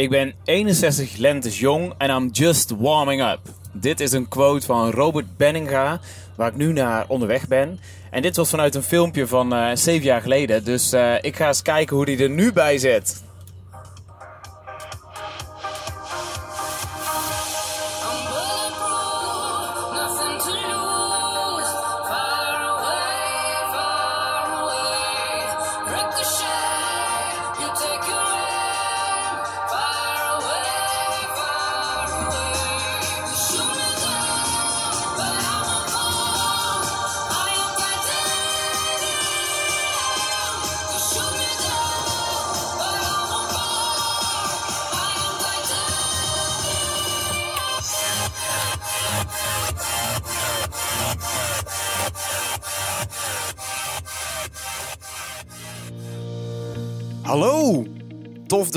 Ik ben 61 lentes jong en I'm just warming up. Dit is een quote van Robert Benninga, waar ik nu naar onderweg ben. En dit was vanuit een filmpje van uh, 7 jaar geleden. Dus uh, ik ga eens kijken hoe die er nu bij zit.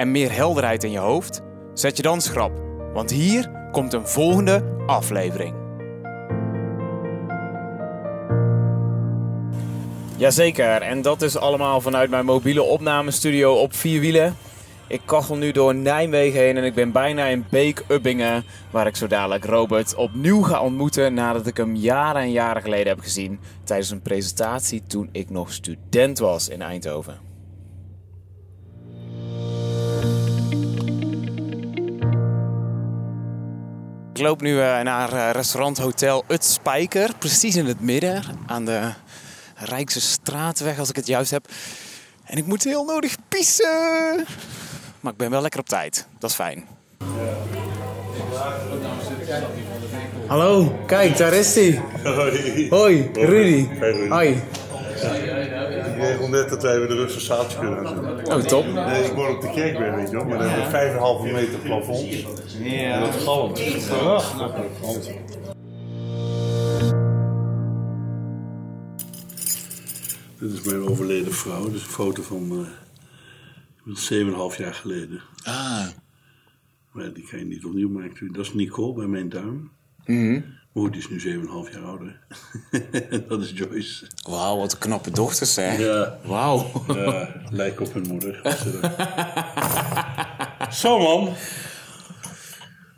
en meer helderheid in je hoofd? Zet je dan schrap, want hier komt een volgende aflevering. Jazeker, en dat is allemaal vanuit mijn mobiele opnamestudio op vier wielen. Ik kachel nu door Nijmegen heen en ik ben bijna in Beek-Ubbingen, waar ik zo dadelijk Robert opnieuw ga ontmoeten nadat ik hem jaren en jaren geleden heb gezien tijdens een presentatie toen ik nog student was in Eindhoven. Loop nu eh, naar uh, restaurant Hotel Het Spijker, precies in het midden aan de Rijkse Straatweg als ik het juist heb. En ik moet heel nodig pissen. Maar ik ben wel lekker op tijd. Dat is fijn. Hallo, kijk, daar is hij. Hoi. Hoi, Rudy. Hoi, Rudy. Hoi. Ik regel net dat wij weer de Russische zaadje kunnen doen. Oh, top. Nee, ik woon op de kerkweg, weet je wel, maar dan hebben we 5,5 meter plafond. En dat galmt. Prachtig. Dit is mijn overleden vrouw. Dit is een foto van uh, 7,5 jaar geleden. Ah. Maar die kan je niet opnieuw maken. Dat is Nicole bij mijn duim. Mhm. Moe, die is nu 7,5 jaar ouder. dat is Joyce. Wauw, wat een knappe dochters, hè? Ja. Wauw. Ja, lijkt op hun moeder. Zo man.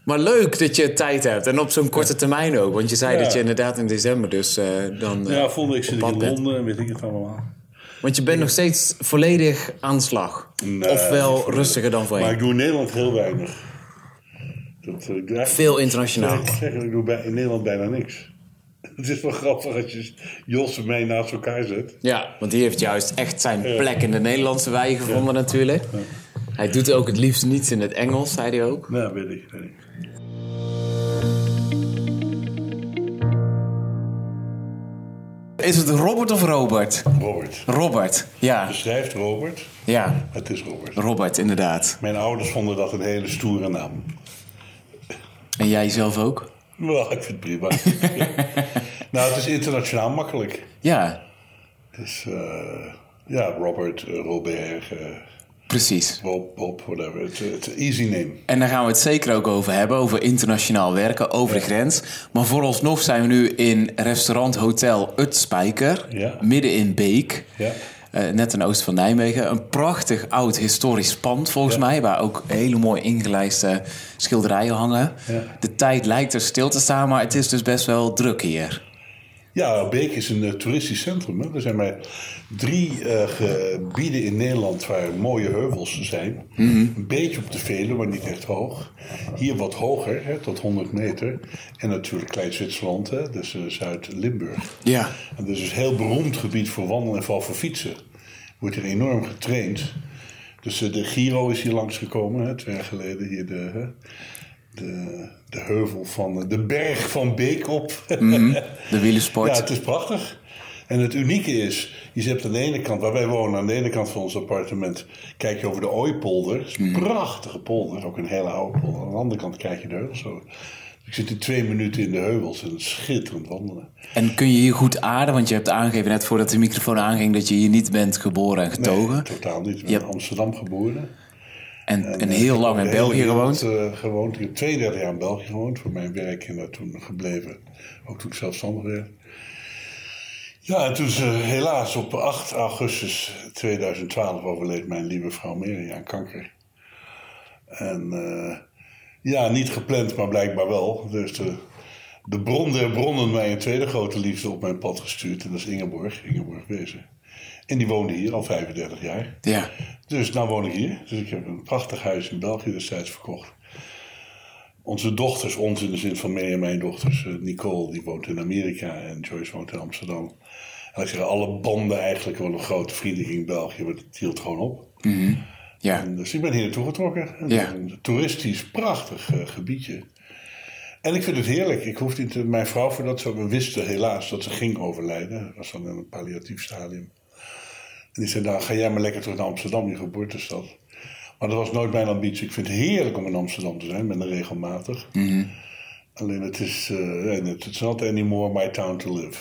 Maar leuk dat je tijd hebt. En op zo'n korte termijn ook. Want je zei Ja. dat je inderdaad in december dus eh, dan eh, Ja, volgende week zit op ik in pad bent. Londen en weet ik het allemaal. Want je bent nog steeds volledig aan de slag. Nee, Ofwel rustiger dan Maar voorheen. ik doe in Nederland heel weinig. Dat, ik Veel internationaal. Ik zeg, ik doe bij, in Nederland bijna niks. Het is wel grappig als je Jos en mij naast elkaar zet. Ja, want die heeft juist echt zijn plek in de Nederlandse wei gevonden natuurlijk. Hij doet ook het liefst niets in het Engels, zei hij ook. Nou, weet ik. Weet ik. Is het Robert of Robert? Robert. Robert, ja. Je schrijft Robert, Ja, het is Robert. Robert inderdaad. Mijn ouders vonden dat een hele stoere naam. En jij zelf ook? Wel, ik vind het prima. nou, het is internationaal makkelijk. Ja, Dus eh, ja, Robert, eh, Robert, eh, precies. Bob, Bob, whatever. Het is een easy name. En daar gaan we het zeker ook over hebben, over internationaal werken, over de grens. Maar vooralsnog zijn we nu in restaurant Hotel Het Spijker, Ja. midden in Beek. Ja. Eh, net ten oosten van Nijmegen. Een prachtig oud historisch pand volgens Ja. mij, waar ook hele mooi ingelijste schilderijen hangen. Ja. De tijd lijkt er stil te staan, maar het is dus best wel druk hier. Ja, Beek is een eh, toeristisch centrum. Hè. Er zijn maar drie eh, gebieden in Nederland waar mooie heuvels zijn. Een beetje op de Veluwe, maar niet echt hoog. Hier wat hoger, hè, tot 100 meter. En natuurlijk Klein Zwitserland, hè, dus Zuid-Limburg. Ja, En dat is een heel beroemd gebied voor wandelen en vooral voor fietsen. Wordt hier enorm getraind. Dus eh, de Giro is hier langsgekomen, hè, twee jaar geleden. Hier de, de, de heuvel van, eh, de berg van Beek op. de wielersport. Ja, het is prachtig. En het unieke is, je hebt aan de ene kant, waar wij wonen, aan de ene kant van ons appartement, kijk je over de Ooipolder. Dat is een prachtige polder, ook een hele oude polder. Aan de andere kant kijk je de heuvels over. Ik zit in twee minuten in de heuvels en schitterend wandelen. En kun je hier goed aarden? Want je hebt aangegeven net voordat de microfoon aanging dat je hier niet bent geboren en getogen. Nee, totaal niet. Ik ben in Amsterdam geboren. En, en, heel lang in België gewoond? Uh, gewoond. Ik heb 32 jaar in België gewoond voor mijn werk en daar toen gebleven. Ook toen ik zelfstandig werd. Ja, en toen ze helaas op 8 augustus 2012 overleed mijn lieve vrouw Mary aan kanker. En uh, ja, niet gepland, maar blijkbaar wel. Dus de, de bron der bronnen mij een tweede grote liefde op mijn pad gestuurd. En dat is Ingeborg, Ingeborg Wezen. En die woonde hier al 35 jaar. Ja. Dus nou woon ik hier. Dus ik heb een prachtig huis in België destijds verkocht. Onze dochters, ons in de zin van mij en mijn dochters, eh, Nicole die woont in Amerika en Joyce woont in Amsterdam. En ik zeg, alle banden eigenlijk, wel een grote vrienden in België, maar het hield gewoon op. Mm ja. En dus ik ben hier naartoe getrokken. Ja. Een toeristisch prachtig uh, gebiedje. En ik vind het heerlijk. Ik hoefde niet, mijn vrouw voor dat zo, we wisten helaas dat ze ging overlijden. Dat was dan in een palliatief stadium. En die zei, nou ga jij maar lekker terug naar Amsterdam, je geboortestad. Maar dat was nooit mijn ambitie. Ik vind het heerlijk om in Amsterdam te zijn, ben er regelmatig. Mm Alleen het is, uh, it's not anymore my town to live.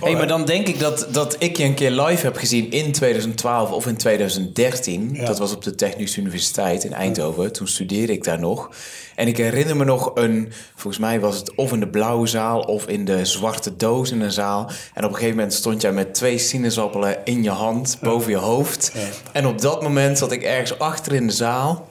Hey, maar dan denk ik dat, dat ik je een keer live heb gezien in 2012 of in 2013. Dat was op de Technische Universiteit in Eindhoven. Toen studeerde ik daar nog. En ik herinner me nog een, volgens mij was het of in de blauwe zaal of in de zwarte doos in een zaal. En op een gegeven moment stond jij met twee sinaasappelen in je hand boven je hoofd. En op dat moment zat ik ergens achter in de zaal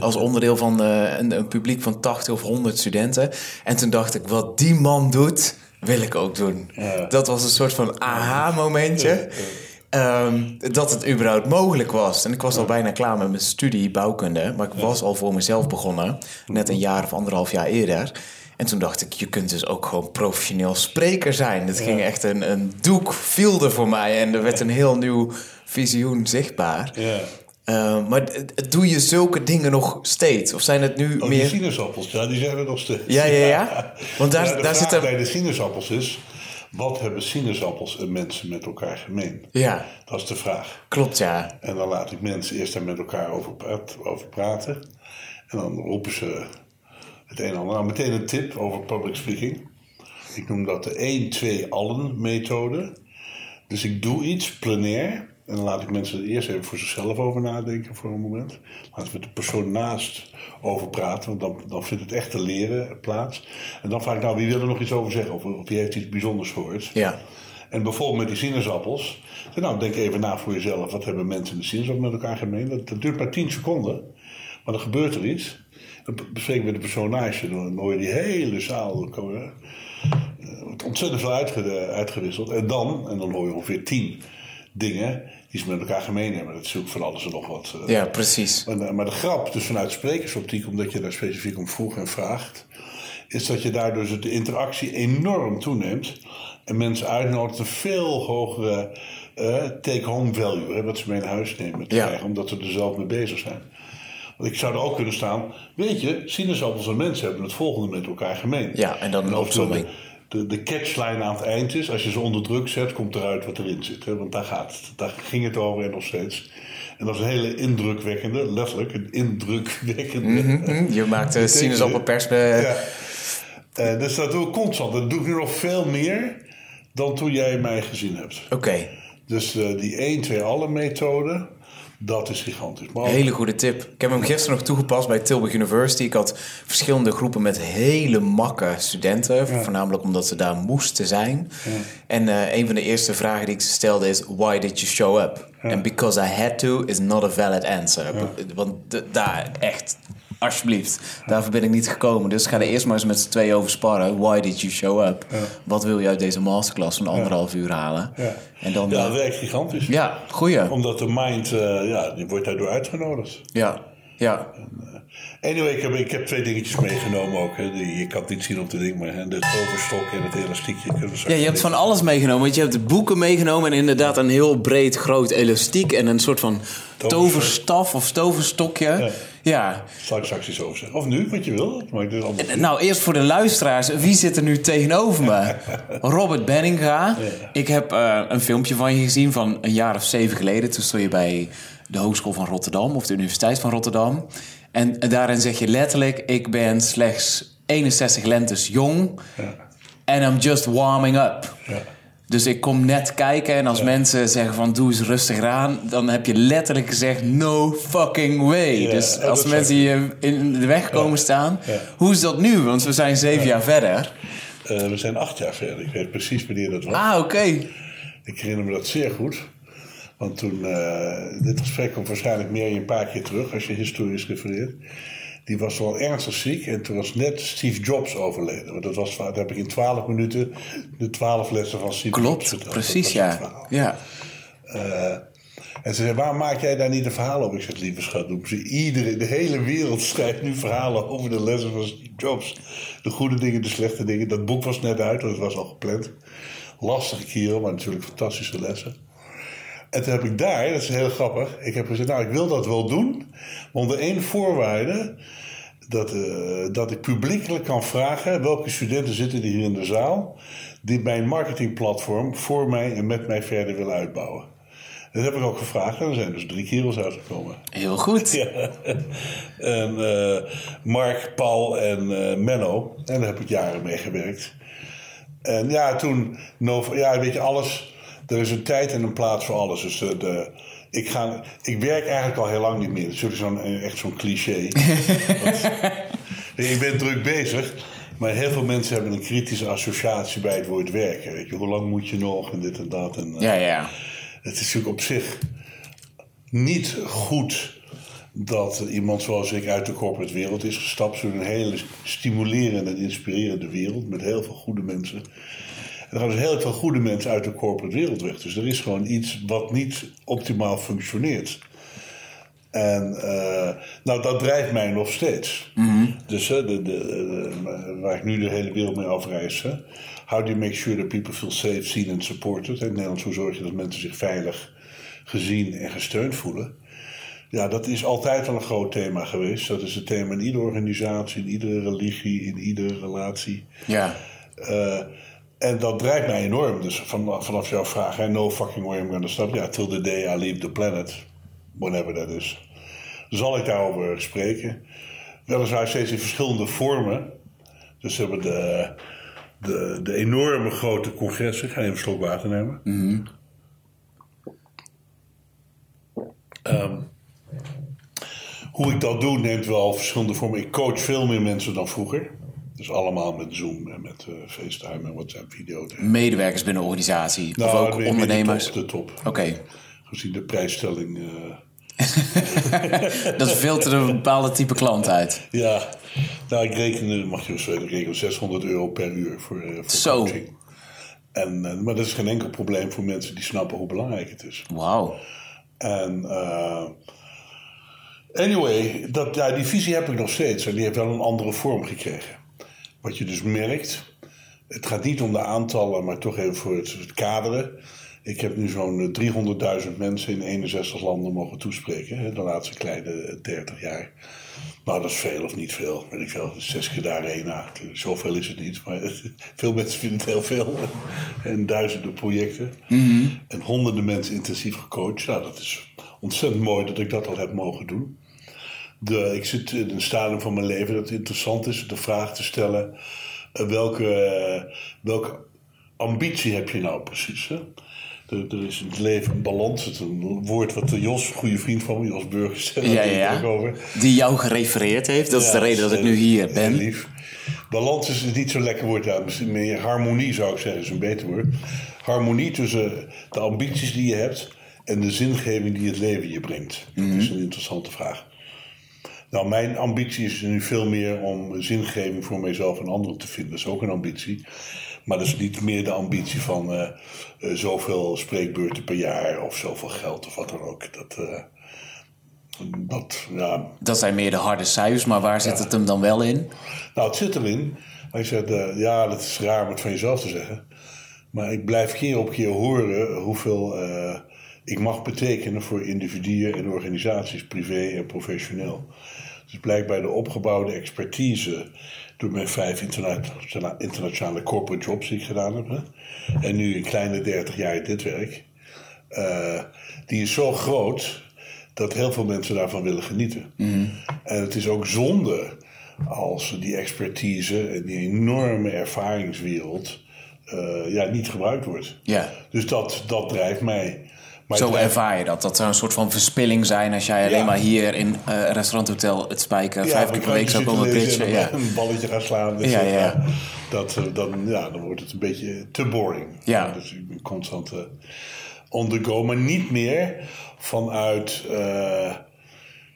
als onderdeel van uh, een, een, publiek van 80 of 100 studenten. En toen dacht ik, wat die man doet, wil ik ook doen. Dat was een soort van aha-momentje. Ehm, dat het überhaupt mogelijk was. En ik was al bijna klaar met mijn studie bouwkunde. Maar ik was al voor mezelf begonnen. Net een jaar of anderhalf jaar eerder. En toen dacht ik, je kunt dus ook gewoon professioneel spreker zijn. Het ging echt een, een doek viel voor mij. En er werd een heel nieuw visioen zichtbaar. Ja. Uh, maar doe je zulke dingen nog steeds? Of zijn het nu oh, meer... Die sinaasappels, ja, die zijn er nog steeds. Ja, ja, ja. Want daar, ja, daar zit er... bij de sinaasappels is... Wat hebben sinaasappels en mensen met elkaar gemeen? Ja. Dat is de vraag. Klopt, ja. En dan laat ik mensen eerst daar met elkaar over, over praten. En dan roepen ze het een en ander. Nou, meteen een tip over public speaking. Ik noem dat de 1, 2, allen methode. Dus ik doe iets plenair. En dan laat ik mensen er eerst even voor zichzelf over nadenken voor een moment. Laten we de persoon naast over praten, want dan, dan vindt het echte leren plaats. En dan vraag ik, nou, wie wil er nog iets over zeggen? Of, of wie heeft iets bijzonders gehoord? Ja. En bijvoorbeeld met die sinaasappels. Nou, denk even na voor jezelf. Wat hebben mensen in de sinaasappel met elkaar gemeen? Dat, duurt maar 10 seconden. Maar dan gebeurt er iets. Dan bespreek ik met de personage. Dan hoor je die hele zaal wordt ontzettend veel uitgewisseld. En dan, en dan hoor je ongeveer 10 dingen die ze met elkaar gemeen hebben. Dat is ook van alles en nog wat. Uh, ja, precies. Maar, maar, de grap, dus vanuit sprekersoptiek, omdat je daar specifiek om vroeg en vraagt, is dat je daardoor dus de interactie enorm toeneemt. En mensen uitnodigt een veel hogere uh, take-home value, hè, wat ze mee naar huis nemen te Ja. krijgen, omdat ze er zelf mee bezig zijn. Want ik zou er ook kunnen staan, weet je, sinaasappels en mensen hebben het volgende met elkaar gemeen. Ja, en dan En of de, de, catchline aan het eind is, als je ze onder druk zet, komt eruit wat erin zit. Hè? Want daar gaat het. Daar ging het over en nog steeds. En dat is een hele indrukwekkende, letterlijk, een indrukwekkende. Hm, Je maakt de sinaasappelpers... Ja. Eh, dus dat doe ik constant. Dat doe ik nu nog veel meer dan toen jij mij gezien hebt. Oké, Dus eh, die 1, 2, alle methode, dat is gigantisch. Maar hele goede tip. Ik heb hem gisteren nog toegepast bij Tilburg University. Ik had verschillende groepen met hele makke studenten. Voornamelijk omdat ze daar moesten zijn. En eh, een van de eerste vragen die ik ze stelde is... Why did you show up? And because I had to is not a valid answer. Want daar echt... Alsjeblieft, daarvoor ben ik niet gekomen. Dus ga er eerst maar eens met z'n twee over sparren. Why did you show up? Wat wil je uit deze masterclass van anderhalf uur halen? ja. En dan, ja, eh, dat werkt gigantisch. ja, goeie. Omdat de mind, eh, ja, die wordt daardoor uitgenodigd. Ja, ja. Anyway, ik heb, ik heb twee dingetjes meegenomen ook. Hè. Die, je kan het niet zien op de ding, maar hè, de toverstok en het elastiekje. Ja, je hebt van alles meegenomen. Want je hebt de boeken meegenomen en inderdaad een heel breed groot elastiek en een soort van toverstaf of toverstokje. Ja. Zal ik straks iets over zeggen. Of nu, wat je wil. Maar ik doe het allemaal- Nou, eerst voor de luisteraars. Wie zit er nu tegenover me? Robert Benninga. Ik heb eh, een filmpje van je gezien van een jaar of zeven geleden. Toen stond je bij de Hogeschool van Rotterdam of de Universiteit van Rotterdam. En daarin zeg je letterlijk: Ik ben slechts 61 lentes jong. En I'm just warming up. Ja. Dus ik kom net kijken en als mensen zeggen van doe eens rustig aan, dan heb je letterlijk gezegd no fucking way. Ja, dus als mensen je in de weg komen staan, hoe is dat nu? Want we zijn zeven jaar verder. Eh, we zijn acht jaar verder. Ik weet precies wanneer dat was. Ah, oké. Ik herinner me dat zeer goed. Want toen, eh, dit gesprek komt waarschijnlijk meer een paar keer terug als je historisch refereert. Die was wel ernstig ziek en toen was net Steve Jobs overleden. Want dat was, daar heb ik in twaalf minuten de twaalf lessen van Steve Jobs Klopt, precies Dat ja. ja. Eh, en ze zei, waarom maak jij daar niet een verhaal over? Ik zeg, lieve schat. Iedereen, de hele wereld schrijft nu verhalen over de lessen van Steve Jobs. De goede dingen, de slechte dingen. Dat boek was net uit, want het was al gepland. Lastige kerel, maar natuurlijk fantastische lessen. En toen heb ik daar, dat is heel grappig, ik heb gezegd, nou ik wil dat wel doen. Maar onder één voorwaarde, dat, eh, dat ik publiekelijk kan vragen welke studenten zitten er hier in de zaal die mijn marketingplatform voor mij en met mij verder willen uitbouwen. Dat heb ik ook gevraagd en er zijn dus drie kerels uitgekomen. Heel goed. Ja. En eh, Mark, Paul en eh, Menno. En daar heb ik jaren mee gewerkt. En ja, toen, ja, weet je, alles. Er is een tijd en een plaats voor alles. Dus de, de- ik, ga, ik werk eigenlijk al heel lang niet meer. Dat is natuurlijk zo'n, echt zo'n cliché. Want, ik ben druk bezig. Maar heel veel mensen hebben een kritische associatie bij het woord werken. Weet je, hoe lang moet je nog en dit en dat. En, eh, Ja, ja. het is natuurlijk op zich niet goed dat iemand zoals ik uit de corporate wereld is gestapt. Een hele stimulerende en inspirerende wereld met heel veel goede mensen. En er gaan dus heel veel goede mensen uit de corporate wereld weg. Dus er is gewoon iets wat niet optimaal functioneert. En eh, nou, dat drijft mij nog steeds. Dus hè, de, de, de- waar ik nu de hele wereld mee afreis. Hè. How do you make sure that people feel safe, seen and supported? In het Nederlands, hoe zorg je dat mensen zich veilig gezien en gesteund voelen? Ja, dat is altijd al een groot thema geweest. Dat is het thema in iedere organisatie, in iedere religie, in iedere relatie. Ja. Eh, en dat drijft mij enorm. Dus van, vanaf jouw vraag, hè, no fucking way I'm gonna stop. Ja, till the day I leave the planet. Whenever that is. Zal ik daarover spreken. Weliswaar steeds in verschillende vormen. Dus we hebben de, de, de enorme grote congressen. Ik ga even een slok water nemen. Ehm, hoe ik dat doe neemt wel verschillende vormen. Ik coach veel meer mensen dan vroeger. Dus allemaal met Zoom en met eh, FaceTime en WhatsApp video. Medewerkers binnen de organisatie. Nou, of ook ondernemers. De top. De top. Oké. Gezien de prijsstelling. eh, Dat filtert een bepaalde type klant uit. ja, nou, ik reken, mag je wel ik reken 600 euro per uur voor, eh, voor Zo. coaching. En, maar dat is geen enkel probleem voor mensen die snappen hoe belangrijk het is. Wauw. En anyway, dat, ja, die visie heb ik nog steeds. En die heeft wel een andere vorm gekregen. Wat je dus merkt, het gaat niet om de aantallen, maar toch even voor het, het kaderen. Ik heb nu zo'n eh, 300.000 mensen in 61 landen mogen toespreken. hè, De laatste kleine 30 jaar. Nou, dat is veel of niet veel. Weet ik veel, zes keer de arena. Zoveel is het niet, maar veel mensen vinden het heel veel. En duizenden projecten. En honderden mensen intensief gecoacht. Nou, dat is ontzettend mooi dat ik dat al heb mogen doen. De, ik zit in een stadium van mijn leven dat het interessant is de vraag te stellen: eh, welke, eh, welke ambitie heb je nou precies? Hè? Er, er is in het leven een balans. Het is een woord wat de Jos, een goede vriend van me, Jos Burgers, Ja, over. Die jou gerefereerd heeft. Dat is de reden dat ik nu hier ben. lief. Balans is niet zo'n lekker woord. Misschien meer harmonie zou ik zeggen, is een beter woord. Harmonie tussen de ambities die je hebt en de zingeving die het leven je brengt. Dat is een interessante vraag. Nou, mijn ambitie is nu veel meer om zingeving voor mijzelf en anderen te vinden. Dat is ook een ambitie. Maar dat is niet meer de ambitie van eh, eh, zoveel spreekbeurten per jaar of zoveel geld of wat dan ook. Dat, eh, dat ja, Dat zijn meer de harde cijfers, maar waar zit het hem dan wel in? nou, het zit erin. Hij zegt, ja, dat is raar om het van jezelf te zeggen. Maar ik blijf keer op keer horen hoeveel ik mag betekenen voor individuen en organisaties, privé en professioneel. Dus blijkbaar de opgebouwde expertise door mijn vijf interna- internationale corporate jobs die ik gedaan heb. Hè? En nu een kleine 30 jaar dit werk. eh, die is zo groot dat heel veel mensen daarvan willen genieten. En het is ook zonde als die expertise en die enorme ervaringswereld eh, ja, niet gebruikt wordt. Ja. Dus dat, dat drijft mij. Maar Zo ervaar je dat. Dat zou een soort van verspilling zijn als jij alleen Ja. maar hier in eh restaurant Hotel Het Spijker Ja, vijf keer per week zou krantje komen pitchen. Ja. Een balletje gaan slaan. Dus Ja, dat, ja. Dat, eh, dan, ja, dan wordt het een beetje te boring. Ja. Dus constant eh, on the go. Maar niet meer vanuit...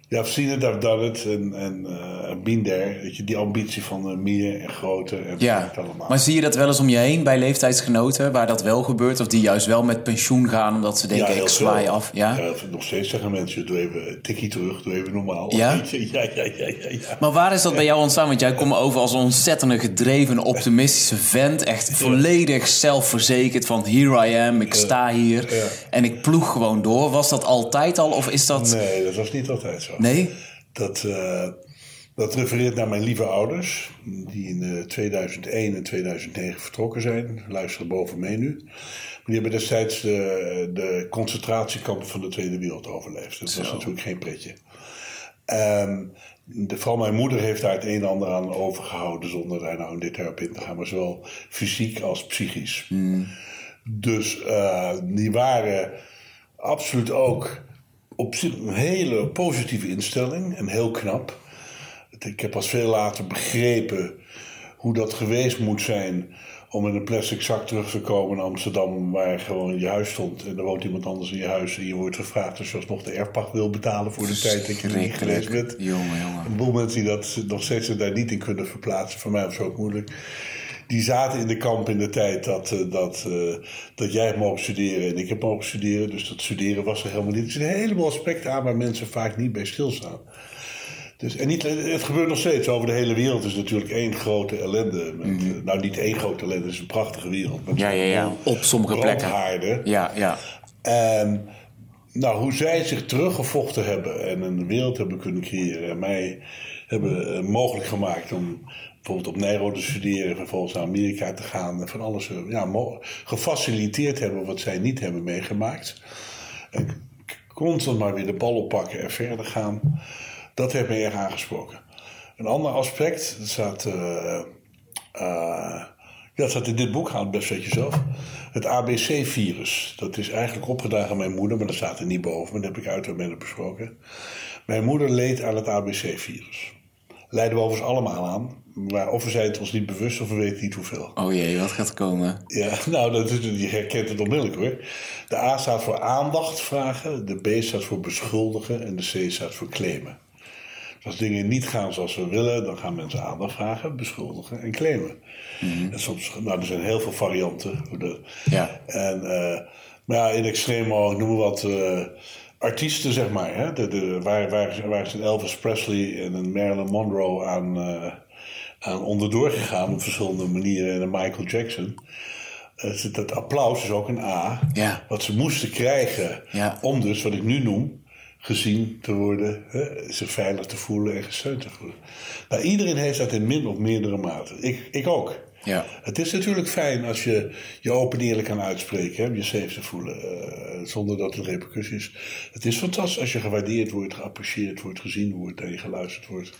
ja, I've seen it, I've done it. En, en eh been there. Weet je, die ambitie van eh, meer en groter. En Ja, allemaal. maar zie je dat wel eens om je heen bij leeftijdsgenoten waar dat wel gebeurt? Of die juist wel met pensioen gaan omdat ze denken ik zwaai af? Ja? Ja, nog steeds zeggen mensen, doe even tikkie terug, doe even normaal. Ja? Ja, ja, ja, ja. Maar waar is dat bij jou ontstaan? Want jij komt over als een ontzettende gedreven, optimistische vent. Echt volledig zelfverzekerd van here I am, ik sta hier. En ik ploeg gewoon door. Was dat altijd al of is dat... Nee, dat was niet altijd zo. Nee? Dat, eh, dat refereert naar mijn lieve ouders, die in eh, 2001 en 2009 vertrokken zijn. Luisteren boven mee nu. Die hebben destijds de, de concentratiekampen van de Tweede Wereld overleefd. Dat was natuurlijk geen pretje. Ehm, de, vooral mijn moeder heeft daar het een en ander aan overgehouden, zonder daar nou in detail op in te gaan, maar zowel fysiek als psychisch. Dus eh, die waren absoluut ook op zich een hele positieve instelling en heel knap. Ik heb pas veel later begrepen hoe dat geweest moet zijn om in een plastic zak terug te komen naar Amsterdam, waar gewoon je huis stond. En er woont iemand anders in je huis en je wordt gevraagd als je alsnog de erfpacht wil betalen voor de tijd dat je er niet geweest bent. Jongen, jongen. Een boel mensen die dat nog steeds daar niet in kunnen verplaatsen. Voor mij was het ook moeilijk. Die zaten in de kamp in de tijd dat, eh, dat, eh, dat jij hebt mogen studeren en ik heb mogen studeren. Dus dat studeren was er helemaal niet. Er zitten een heleboel aspecten aan waar mensen vaak niet bij stilstaan. Dus, en niet, het gebeurt nog steeds. Over de hele wereld is natuurlijk één grote ellende. Met, eh, Nou, niet één grote ellende, het is een prachtige wereld. Met Ja, ja, ja. Op sommige plekken. Ja, ja. En nou, hoe zij zich teruggevochten hebben en een wereld hebben kunnen creëren en mij hebben eh, mogelijk gemaakt om bijvoorbeeld op Nijrode te studeren en vervolgens naar Amerika te gaan van alles eh, ja, gefaciliteerd hebben wat zij niet hebben meegemaakt. En constant maar weer de bal oppakken en verder gaan. Dat heeft me erg aangesproken. Een ander aspect, dat staat, dat staat in dit boek, haal het best weet je zelf. Het ABC-virus. Dat is eigenlijk opgedragen aan mijn moeder, maar dat staat er niet boven. Maar dat heb ik uiteraard met besproken. Mijn moeder leed aan het ABC-virus. Leiden we overigens allemaal aan. Maar of we zijn het ons niet bewust of we weten niet hoeveel. Oh jee, wat gaat er komen? Ja, nou, dat is, je herkent het onmiddellijk hoor. De A staat voor aandacht vragen, de B staat voor beschuldigen en de C staat voor claimen. Dus als dingen niet gaan zoals we willen, dan gaan mensen aandacht vragen, beschuldigen en claimen. En soms, nou, er zijn heel veel varianten. Ja. En, eh, maar ja, in extremo, ik noem maar wat, eh, artiesten zeg maar. Hè? De, de, waar, waar, waar is een Elvis Presley en een Marilyn Monroe aan, eh, aan onderdoor gegaan op verschillende manieren en Michael Jackson. Het, het, het applaus is ook een A. Ja. Wat ze moesten krijgen Ja. om dus, wat ik nu noem, gezien te worden, hè, zich veilig te voelen en gesteund te voelen. Nou, iedereen heeft dat in min of meerdere mate. Ik, ik ook. Ja. Het is natuurlijk fijn als je je open en eerlijk kan uitspreken, hè, je safe te voelen, eh, zonder dat het repercussies. Het is fantastisch als je gewaardeerd wordt, geapprecieerd wordt, gezien wordt en je geluisterd wordt.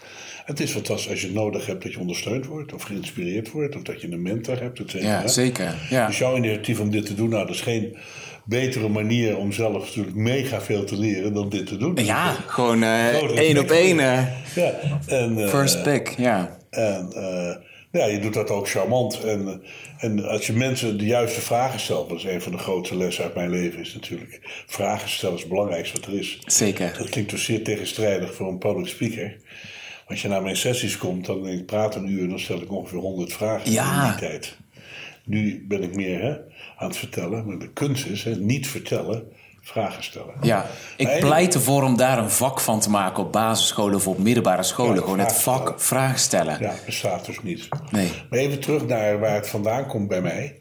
Het is fantastisch als je nodig hebt dat je ondersteund wordt, of geïnspireerd wordt, of dat je een mentor hebt, et cetera. Ja, zeker. Ja. Dus jouw initiatief om dit te doen, nou, dat is geen betere manier om zelf natuurlijk mega veel te leren dan dit te doen. Ja, gewoon Grote één op één. eh, Ja, en, first pick, ja. en ja, je doet dat ook charmant. En, en als je mensen de juiste vragen stelt, dat is een van de grootste lessen uit mijn leven, is natuurlijk vragen stellen is het belangrijkste wat er is. Zeker. Dat klinkt dus zeer tegenstrijdig voor een public speaker. Als je naar mijn sessies komt, dan ik praat een uur en dan stel ik ongeveer 100 vragen Ja. in die tijd. Nu ben ik meer hè, aan het vertellen, maar de kunst is hè, niet vertellen, vragen stellen. Ja, ik pleit ervoor om daar een vak van te maken op basisscholen of op middelbare scholen. Ja, Gewoon het vak stellen. vragen stellen. Ja, bestaat dus niet. Nee. Maar even terug naar waar het vandaan komt bij mij.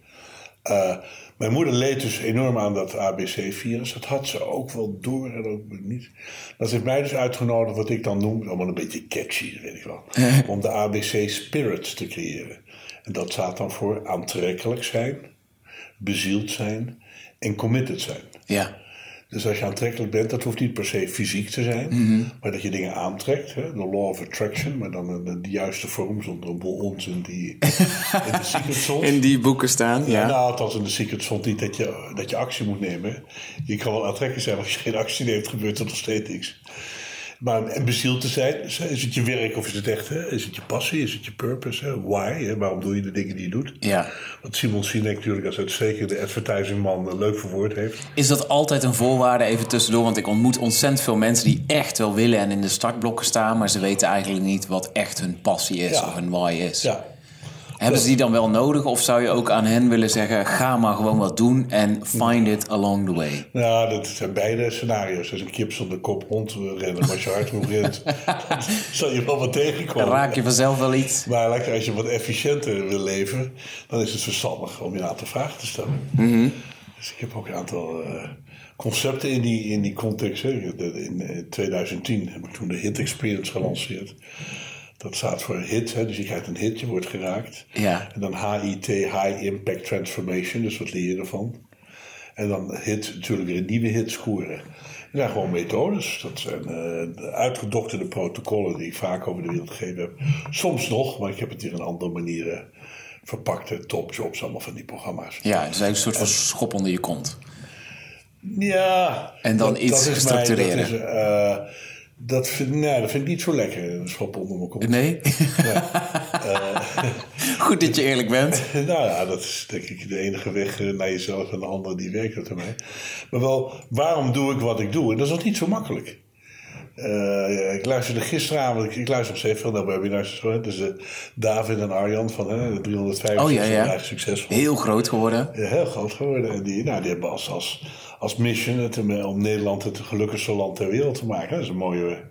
Eh, Mijn moeder leed dus enorm aan dat ABC-virus. Dat had ze ook wel door en ook niet. Dat heeft mij dus uitgenodigd wat ik dan noem, allemaal een beetje catchy, weet ik wel, om de ABC Spirit te creëren. En dat staat dan voor aantrekkelijk zijn, bezield zijn en committed zijn. Ja. Dus als je aantrekkelijk bent, dat hoeft niet per se fysiek te zijn, maar dat je dingen aantrekt. Hè? De law of attraction, maar dan in de juiste vorm, zonder een bol onzin die in de secret stond. In die boeken staan, ja. Ja. Nou, althans in de secret stond niet dat je, dat je actie moet nemen. Je kan wel aantrekkelijk zijn, maar als je geen actie neemt, gebeurt er nog steeds niks. Maar en bezield te zijn, is het je werk of is het echt? Hè? Is het je passie? Is het je purpose? Hè? Why? Hè? Waarom doe je de dingen die je doet? Ja. Wat Simon Sinek natuurlijk als uitstekende advertisingman eh, leuk verwoord heeft. Is dat altijd een voorwaarde, even tussendoor? Want ik ontmoet ontzettend veel mensen die echt wel willen en in de startblokken staan, maar ze weten eigenlijk niet wat echt hun passie is Ja. of hun why is. Ja, Hebben ze die dan wel nodig of zou je ook aan hen willen zeggen, ga maar gewoon wat doen en find it along the way? nou, dat zijn beide scenario's. Als een kip zonder kop rondrennen, maar als je hard genoeg rent, dan zal je wel wat Dan tegenkomen. raak je vanzelf wel iets. Maar lekker, als je wat efficiënter wil leven, dan is het verstandig om je een aantal vragen te stellen. Dus ik heb ook een aantal eh, concepten in die, in die context. Hè. De- In eh, 2010 heb ik toen de Hit Experience gelanceerd. Dat staat voor hit, hè, dus je krijgt een hit, je wordt geraakt. Ja. En dan HIT, High Impact Transformation, dus wat leer je ervan? En dan hit, natuurlijk weer een nieuwe hit scoren. Dat zijn gewoon methodes. Dat zijn eh, de uitgedokterde protocollen die ik vaak over de wereld gegeven heb. Soms nog, maar ik heb het hier in andere manieren verpakt. hè. Topjobs, allemaal van die programma's. Ja, het is eigenlijk een soort van schop onder je kont. Ja. En dan iets is mij- gestructureerder. dat, is, eh, dat, vind, nee, dat vind ik niet zo lekker, een schop onder mijn kont. Nee? Goed dat je eerlijk bent. Nou ja, dat is denk ik de enige weg eh, naar jezelf en de andere die werkt dat ermee. Maar wel, waarom doe ik wat ik doe? En dat is nog niet zo makkelijk. Eh, ik luisterde gisteravond, ik, ik luister nog steeds veel naar webinars. Dus eh, David en Arjan van hè, de 365 Oh ja, ja. succesvol. Heel groot geworden. Ja, heel groot geworden. En die, nou, die hebben als, als, als mission het, om Nederland het gelukkigste land ter wereld te maken. Dat is een mooie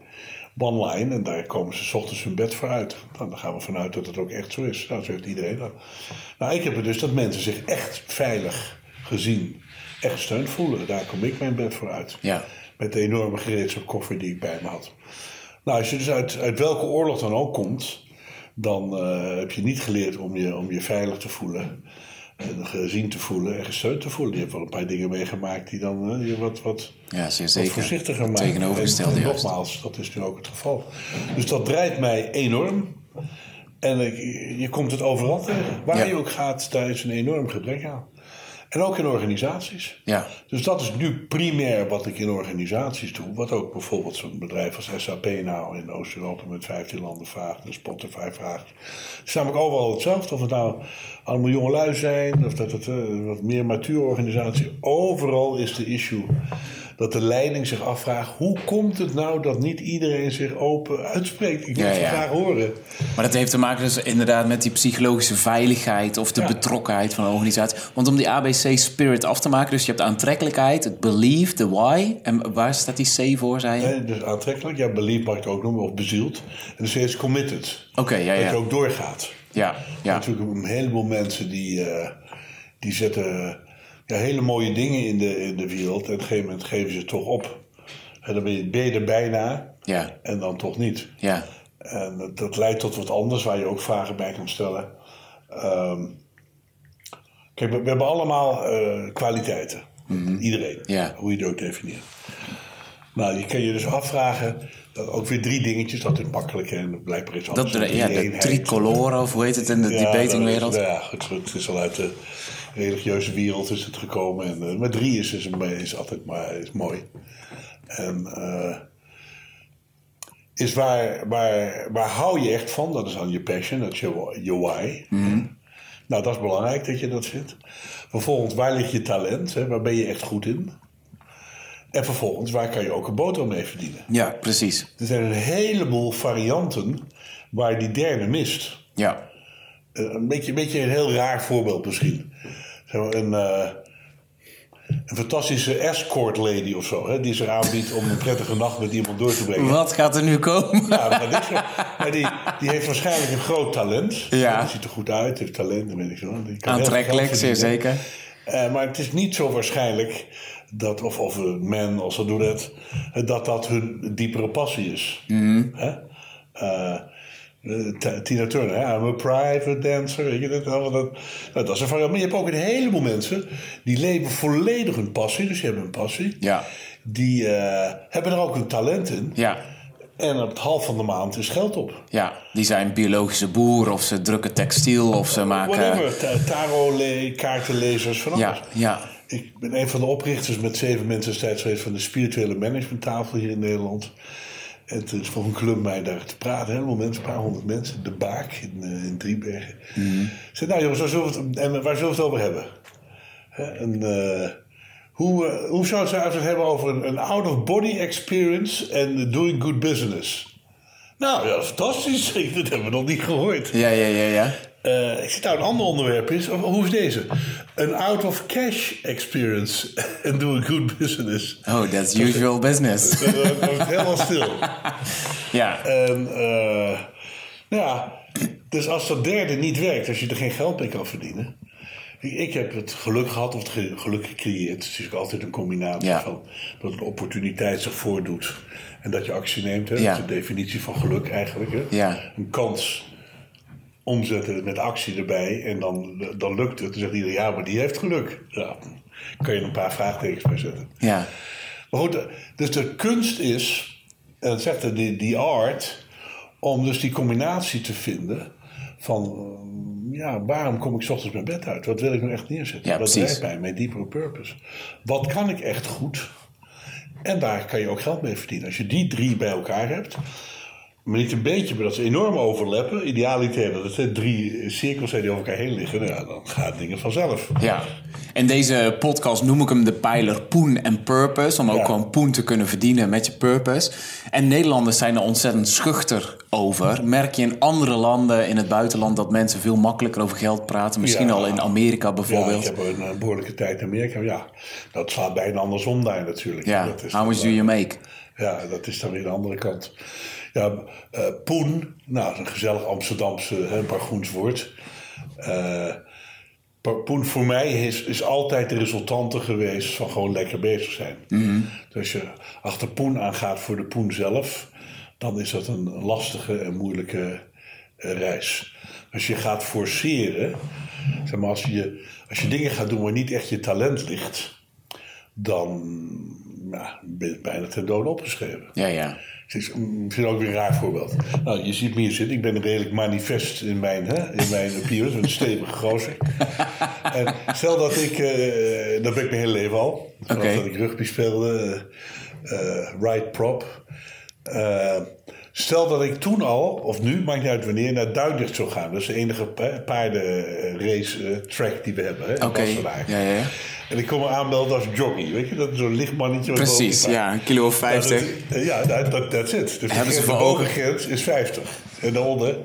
one-line. En daar komen ze 's ochtends hun bed voor uit. Nou, dan gaan we vanuit dat het ook echt zo is. Nou, zo heeft iedereen dat. Nou, ik heb het dus dat mensen zich echt veilig gezien, echt gesteund voelen. Daar kom ik mijn bed voor uit. Ja. Met de enorme gereedschapkoffer die ik bij me had. Nou, als je dus uit, uit welke oorlog dan ook komt, dan eh, heb je niet geleerd om je, om je veilig te voelen. En gezien te voelen en gesteund te voelen. Je hebt wel een paar dingen meegemaakt die dan eh, je wat, wat, Ja, zeer wat zeker. voorzichtiger maken. Tegenovergestelde En, en juist. nogmaals, dat is nu ook het geval. Dus dat drijft mij enorm. En ik, je komt het overal tegen. Waar Ja. je ook gaat, daar is een enorm gebrek aan. En ook in organisaties. Ja. Dus dat is nu primair wat ik in organisaties doe. Wat ook bijvoorbeeld zo'n bedrijf als SAP nou in Oost-Europa met 15 landen vraagt. En Spotify vraagt. Het is namelijk overal hetzelfde. Of het nou allemaal jongelui zijn. Of dat het eh, wat meer mature organisatie. Overal is de issue dat de leiding zich afvraagt. Hoe komt het nou dat niet iedereen zich open uitspreekt? Ik wil het ja. graag horen. Maar dat heeft te maken dus inderdaad met die psychologische veiligheid of de Ja. betrokkenheid van een organisatie. Want om die ABC spirit af te maken, dus je hebt de aantrekkelijkheid, het belief, de why. En waar staat die C voor, zei je? Hè, Dus aantrekkelijk. Ja, belief mag ik het ook noemen. Of bezield. En dus is committed. Oké, ja, Dat ja. je ook doorgaat. Ja, ja. Natuurlijk een heleboel mensen die, eh, die zetten ja, hele mooie dingen in de, in de wereld. En op een gegeven moment geven ze het toch op. En dan ben je, ben je er bijna Ja, en dan toch niet. ja. En dat, dat leidt tot wat anders waar je ook vragen bij kan stellen. Ehm, kijk, we, we hebben allemaal eh, kwaliteiten. Iedereen. Mhm. Ja. Hoe je het ook definieert. Nou, je kan je dus afvragen. Dat ook weer drie dingetjes, dat is makkelijk en blijkbaar is alles Dat, ja, de tricolore, of hoe heet het in de Ja, debatingwereld? Ja, goed, het is al uit de religieuze wereld is het gekomen. En, eh, maar drie is, is, is altijd maar, is mooi. En eh, is waar, waar, waar hou je echt van? Dat is dan je passion, dat is je, je why. Nou, dat is belangrijk dat je dat vindt. Vervolgens, waar ligt je talent? Hè? Waar ben je echt goed in? En vervolgens, waar kan je ook een boterham mee verdienen? Ja, precies. Er zijn een heleboel varianten waar die derde mist. Ja, Eh, Een beetje, een beetje een heel raar voorbeeld misschien. Een, eh, een fantastische escort lady of zo. Hè, die zich aanbiedt om een prettige nacht met iemand door te brengen. wat gaat er nu komen? Ja, niks maar die, die heeft waarschijnlijk een groot talent. Ja. Die ziet er goed uit, heeft talent, dat weet ik zo. Aantrekkelijk, zeer zeker. Eh, maar het is niet zo waarschijnlijk dat, of, of een man als ze doen het, dat dat hun diepere passie is. Hè? Eh, Tina Turner, hè? I'm a private dancer. Weet je, dat, dat, dat, nou, dat is een variant. Maar je hebt ook een heleboel mensen die leven volledig hun passie. Dus die hebben een passie. Ja. Die eh, hebben er ook een talent in. Ja. En op het half van de maand is geld op. Ja, die zijn biologische boer of ze drukken textiel of ze maken... Whatever. Ta- Tarot, le- kaartenlezers, van alles. Ja, ja, Ik ben een van de oprichters met zeven mensen destijds geweest van de spirituele managementtafel hier in Nederland. En toen vroeg een club mij daar te praten, helemaal mensen, een paar honderd mensen, de Baak in, eh, in Driebergen. Ik zei, nou jongens, waar zullen we het, en waar zullen we het over hebben? Hè, en, eh, hoe, eh, hoe zou we het hebben over een, een out-of-body experience en doing good business? Nou ja, fantastisch. Dat hebben we nog niet gehoord. ja, ja, ja, ja. Eh, ik zit nou een ander onderwerp is. Of, hoe is deze? Een out-of-cash experience and doing good business. Oh, that's usual business. Dan wordt helemaal stil. ja, En eh, ja, dus als dat derde niet werkt, als je er geen geld mee kan verdienen. Ik, heb het geluk gehad, of het ge- geluk gecreëerd. Het is natuurlijk altijd een combinatie Ja. van dat een opportuniteit zich voordoet en dat je actie neemt. Hè? Ja. Dat is de definitie van geluk eigenlijk. Hè? Ja. Een kans omzetten met actie erbij en dan, dan lukt het. Dan zegt iedereen, ja, maar die heeft geluk. Ja, kan je er een paar vraagtekens bij zetten. ja, Maar goed, dus de kunst is, en dat zegt de, die, die art, om dus die combinatie te vinden van, eh, ja, waarom kom ik 's ochtends mijn bed uit? Wat wil ik nou echt neerzetten? Ja, Wat drijft mij, mijn deeper purpose? Wat kan ik echt goed? En daar kan je ook geld mee verdienen. Als je die drie bij elkaar hebt, maar niet een beetje, maar dat ze enorm overlappen. Idealiter dat het drie cirkels zijn die over elkaar heen liggen. Nou ja, dan gaan dingen vanzelf. ja. In deze podcast noem ik hem de pijler Poen en Purpose. Om ook Ja. gewoon poen te kunnen verdienen met je purpose. En Nederlanders zijn er ontzettend schuchter over. Merk je in andere landen in het buitenland dat mensen veel makkelijker over geld praten? Misschien Ja. al in Amerika Ja, bijvoorbeeld. ik heb een, eh, behoorlijke tijd in Amerika. Ja, dat slaat bijna andersom daar natuurlijk. Ja, dat is how much do you make? Ja, dat is dan weer de andere kant. Ja, eh, poen, nou, een gezellig Amsterdamse, hè, een paar groens woord. Eh, poen voor mij is, is altijd de resultante geweest van gewoon lekker bezig zijn. Dus als je achter poen aangaat voor de poen zelf, dan is dat een lastige en moeilijke eh, reis. Als je gaat forceren, zeg maar, als je, als je dingen gaat doen waar niet echt je talent ligt, dan ja, je bijna ten dode opgeschreven. Ja, ja. Het is misschien ook weer een raar voorbeeld. Nou, je ziet me hier zitten. Ik ben redelijk manifest in mijn, hè, in mijn appearance. Met een stevige gozer. En stel dat ik... eh, dat ben ik mijn hele leven al. Vanaf dat ik rugby speelde. eh, right prop. Stel dat ik toen al, of nu, maakt niet uit wanneer, naar Duidlicht zou gaan. Dat is de enige pa- paardenrace track die we hebben. hè, in Wassenaar. ja, ja. En ik kom me aanmelden als jockey. Weet je, dat is zo'n licht mannetje. wat Precies, ja, een kilo of ja, dat- 50. Ja, dat, dat that's it. Dus Hebben ze de bovengrens is 50. En daaronder.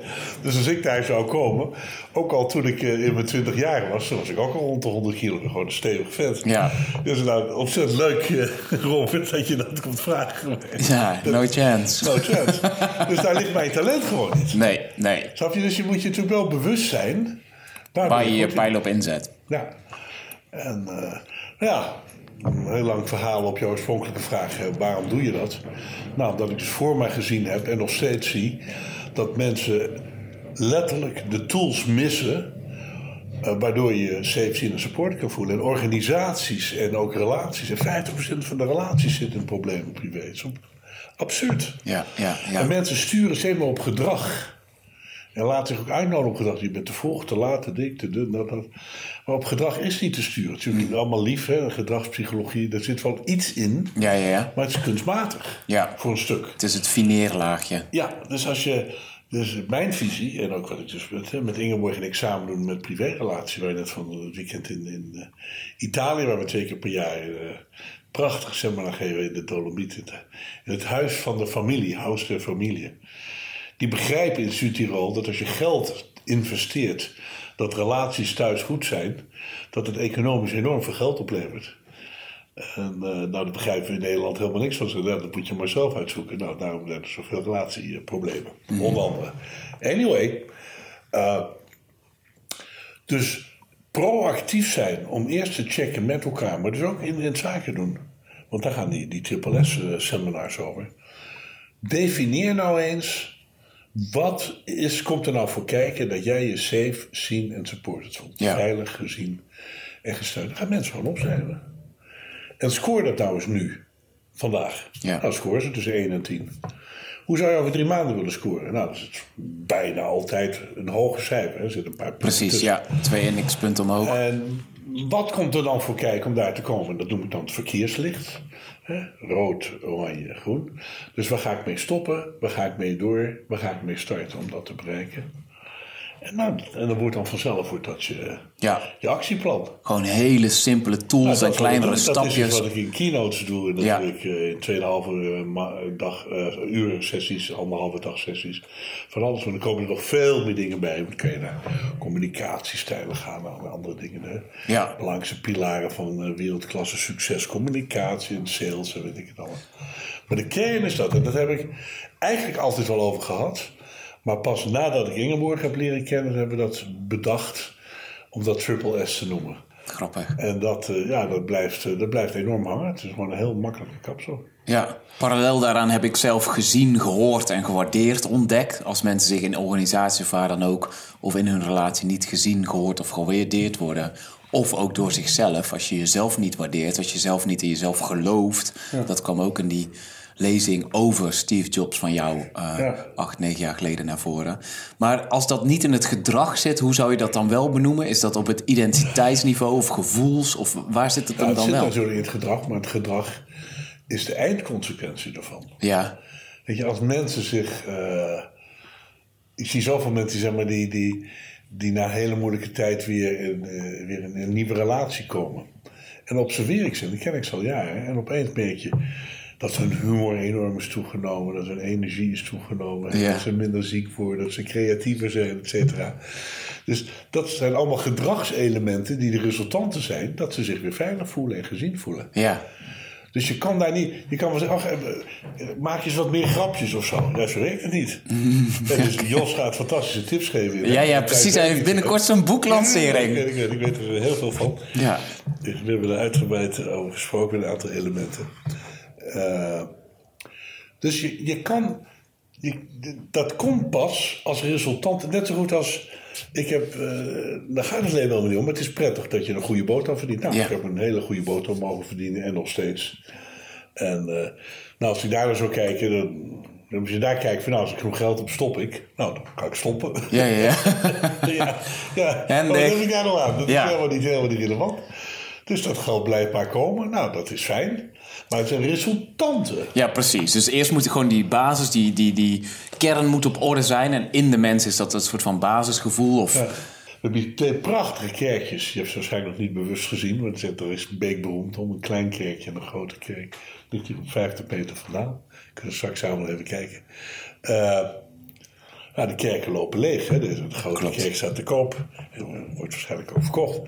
Dus als ik daar zou komen, ook al toen ik eh, in mijn 20 jaar was, toen was ik ook al rond de 100 kilo. Gewoon een stevig vet. Ja. Dus nou, ontzettend leuk, eh, Robert, dat je dat komt vragen. Ja, no chance. No chance. dus daar ligt mijn talent gewoon niet. Nee, nee. Snap je? Dus je moet je natuurlijk wel bewust zijn. Waar, Waar je je pijl op inzet. Ja. En eh, ja, een heel lang verhaal op jouw oorspronkelijke vraag. eh, waarom doe je dat? Nou, omdat ik dus voor mij gezien heb en nog steeds zie... dat mensen letterlijk de tools missen... eh, waardoor je safe, zien en support kan voelen. En organisaties en ook relaties. En 50% van de relaties zit in problemen privé. Het is absurd. Ja, ja, En ja. mensen sturen steeds maar op gedrag. En laten zich ook uitnodigen op gedrag. Je bent te vroeg, te laat, te dik, te dun. Dat, dat. Maar op gedrag is niet te sturen. Het is natuurlijk allemaal lief, hè? gedragspsychologie. Daar zit wel iets in. Ja, ja, ja. Maar het is kunstmatig. Ja. Voor een stuk. Het is het fineerlaagje. Ja, dus als je. Dus mijn visie, en ook wat ik dus met, met Ingeborg en ik samen doen met privérelatie, waar je net van het weekend in, in eh, Italië, waar we twee keer per jaar eh, prachtig seminar geven in de Dolomieten. In het huis van de familie, Huis der Familie. Die begrijpen in Zuid-Tirol dat als je geld investeert, dat relaties thuis goed zijn, dat het economisch enorm veel geld oplevert. En eh, nou, daar begrijpen we in Nederland helemaal niks van. Dat moet je maar zelf uitzoeken. Nou, daarom zijn er zoveel relatieproblemen. Onder andere. Anyway. eh, dus proactief zijn om eerst te checken met elkaar, maar dus ook in, in zaken doen. Want daar gaan die, die triple S-seminars over. Definieer nou eens wat is, komt er nou voor kijken dat jij je safe, zien en supported voelt. Ja. Veilig, gezien en gesteund. Dan gaan mensen gewoon opschrijven. En scoor dat nou eens nu, vandaag. Ja. Nou, scoor ze tussen 1 en 10. Hoe zou je over drie maanden willen scoren? Nou, dat is bijna altijd een hoger cijfer. Er zitten een paar punten Precies, tussen. ja. Twee indexpunten omhoog. En wat komt er dan voor kijken om daar te komen? Dat noem ik dan het verkeerslicht. Rood, oranje, groen. Dus waar ga ik mee stoppen? Waar ga ik mee door? Waar ga ik mee starten om dat te bereiken? En, nou, en dan wordt dan vanzelf wordt dat je, Ja. je actieplan. Gewoon hele simpele tools Nou, dat en kleinere doe. Dat is stapjes. iets wat ik in keynotes doe. En dat Ja. doe ik eh, in 2,5 uh, dag, eh uur sessies, anderhalve dag sessies. Van alles. Want er komen er nog veel meer dingen bij. Dan kan je naar communicatiestijlen gaan, naar andere dingen. Hè. Ja. Belangrijkste pilaren van eh, wereldklasse succes. Communicatie en sales en weet ik het allemaal. Maar de kern is dat. En dat heb ik eigenlijk altijd wel over gehad. Maar pas nadat ik Ingeborg heb leren kennen, hebben we dat bedacht om dat triple S te noemen. Grappig. En dat, eh, ja, dat, blijft, eh, dat blijft enorm hangen. Het is gewoon een heel makkelijke kapsel. Ja, parallel daaraan heb ik zelf gezien, gehoord en gewaardeerd ontdekt. Als mensen zich in organisatie of waar dan ook, of in hun relatie niet gezien, gehoord of gewaardeerd worden. Of ook door zichzelf, als je jezelf niet waardeert, als je zelf niet in jezelf gelooft. Dat kwam ook in die lezing over Steve Jobs van jou eh, acht, negen jaar geleden naar voren. Maar als dat niet in het gedrag zit, hoe zou je dat dan wel benoemen? Is dat op het identiteitsniveau of gevoels? Of waar zit het Nou, dan, het dan zit wel? natuurlijk in het gedrag, maar het gedrag is de eindconsequentie daarvan. Ja, Weet je, als mensen zich. eh, ik zie zoveel mensen zeg maar, die, die, die na een hele moeilijke tijd weer, in, eh, weer in een nieuwe relatie komen. En observeer ik ze, die ken ik ze al jaren. En opeens merk je dat hun humor enorm is toegenomen, dat hun energie is toegenomen, Ja. dat ze minder ziek worden, dat ze creatiever zijn, et cetera. Dus dat zijn allemaal gedragselementen die de resultanten zijn dat ze zich weer veilig voelen en gezien voelen. ja. Dus je kan daar niet, je kan wel zeggen, ach, eh, maak je eens wat meer grapjes of zo. Ja, zo werkt het niet. En dus Jos gaat fantastische tips geven. Ja, ja, precies. Hij heeft binnenkort zo'n boeklancering. Ja, ik, weet, ik, weet, er heel veel van. Ja. We hebben er uitgebreid over gesproken, een aantal elementen. Eh, dus je, je kan, je, dat komt pas als resultant, net zo goed als, ik heb, eh daar gaat het alleen helemaal niet om, maar het is prettig dat je een goede boterham verdient. Nou, Ja. ik heb een hele goede boterham mogen verdienen en nog steeds. En eh, nou, als ik daar naar zou kijken, dan, als je daar kijkt van nou, als ik genoeg geld heb, stop ik. Nou, dan kan ik stoppen. Ja, ja, ja. ja, ja. En maar wat heb ik daar nou aan? Dat Ja. is helemaal niet, helemaal niet relevant. Dus dat geld blijft maar komen. Nou, dat is fijn. Maar het zijn resultanten. Ja, precies. Dus eerst moet gewoon die basis, die, die, die kern moet op orde zijn. En in de mens is dat een soort van basisgevoel. Of, Ja. We hebben hier twee prachtige kerkjes. Je hebt ze waarschijnlijk nog niet bewust gezien. Want er is Beek beroemd om. Een klein kerkje en een grote kerk. Ligt hier op 50 meter vandaan. Kunnen we straks samen even kijken. Eh, nou, de kerken lopen leeg. Hè? De, de grote Klopt. kerk staat te koop. En wordt waarschijnlijk ook verkocht.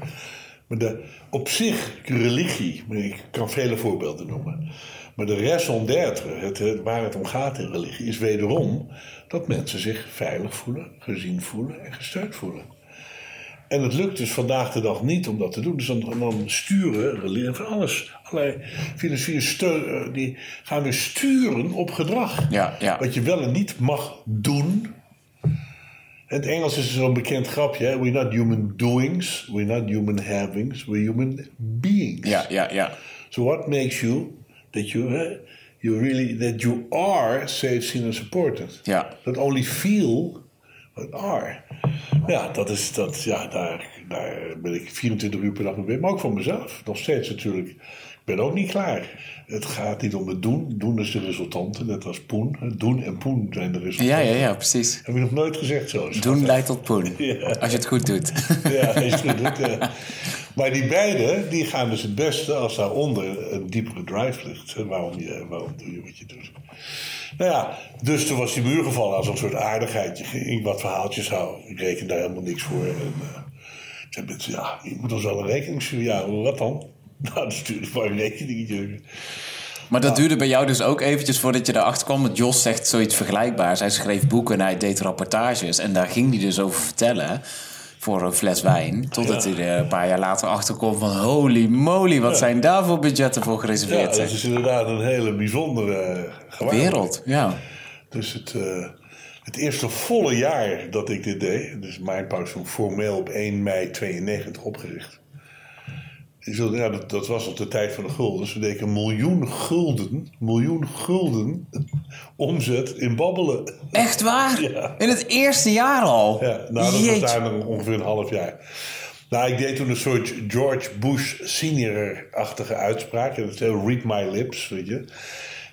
Maar de, op zich, religie, ik kan vele voorbeelden noemen. Maar de raison d'être, het, het- waar het om gaat in religie, is wederom dat mensen zich veilig voelen, gezien voelen en gesteund voelen. En het lukt dus vandaag de dag niet om dat te doen. Dus dan, dan sturen religie van alles. Allerlei filosofieën steun, eh, die gaan weer sturen op gedrag. Ja, ja. Wat je wel en niet mag doen. In het Engels is zo'n bekend grapje. hè? We're not human doings, we're not human havings, we're human beings. ja, ja, ja. So what makes you that you, you really that you are safe, seen and supported? Ja. That only feel but are. Ja, dat is dat. Ja, daar, daar ben ik 24 uur per dag mee bezig. Maar ook voor mezelf. Nog steeds natuurlijk. Ik ben ook niet klaar. Het gaat niet om het doen. Doen is de resultanten. Net als poen. Doen en poen zijn de resultanten. Ja, ja, ja, precies. Heb je nog nooit gezegd zo? Doen leidt tot poen. Ja. Als je het goed doet. Ja, is goed. doet, ja. Maar die beide, die gaan dus het beste als daaronder een diepere drive ligt. Waarom, je, waarom doe je wat je doet? Nou ja, dus toen was die muur gevallen als een soort aardigheid. Je ging wat verhaaltjes houden. Ik reken daar helemaal niks voor. En, uh, mensen, ja, je moet ons wel een rekening sturen. Ja, wat dan? Nou, dan stuurde ik maar een rekeningetje. Maar dat duurde bij jou dus ook eventjes voordat je erachter kwam. Want Jos zegt zoiets vergelijkbaars. Hij schreef boeken en hij deed rapportages. En daar ging hij dus over vertellen. voor een fles wijn. Totdat hij er een paar jaar later achter komt van holy moly, wat zijn daar voor budgetten voor Ja, gereserveerd? dat is inderdaad een hele bijzondere eh. Wereld, ja. Dus het, eh, het eerste volle jaar dat ik dit deed, dus Mindpauze toen formeel op 1 mei 92 opgericht. Ik Ja, dat, dat was op de tijd van de gulden. Dus we deden een miljoen gulden, miljoen gulden omzet in babbelen. Echt waar? Ja. In het eerste jaar al? Ja, nou, dat Jeetje. was daar ongeveer een half jaar. Nou, ik deed toen een soort George Bush senior-achtige uitspraak. En dat heel read my lips, weet je.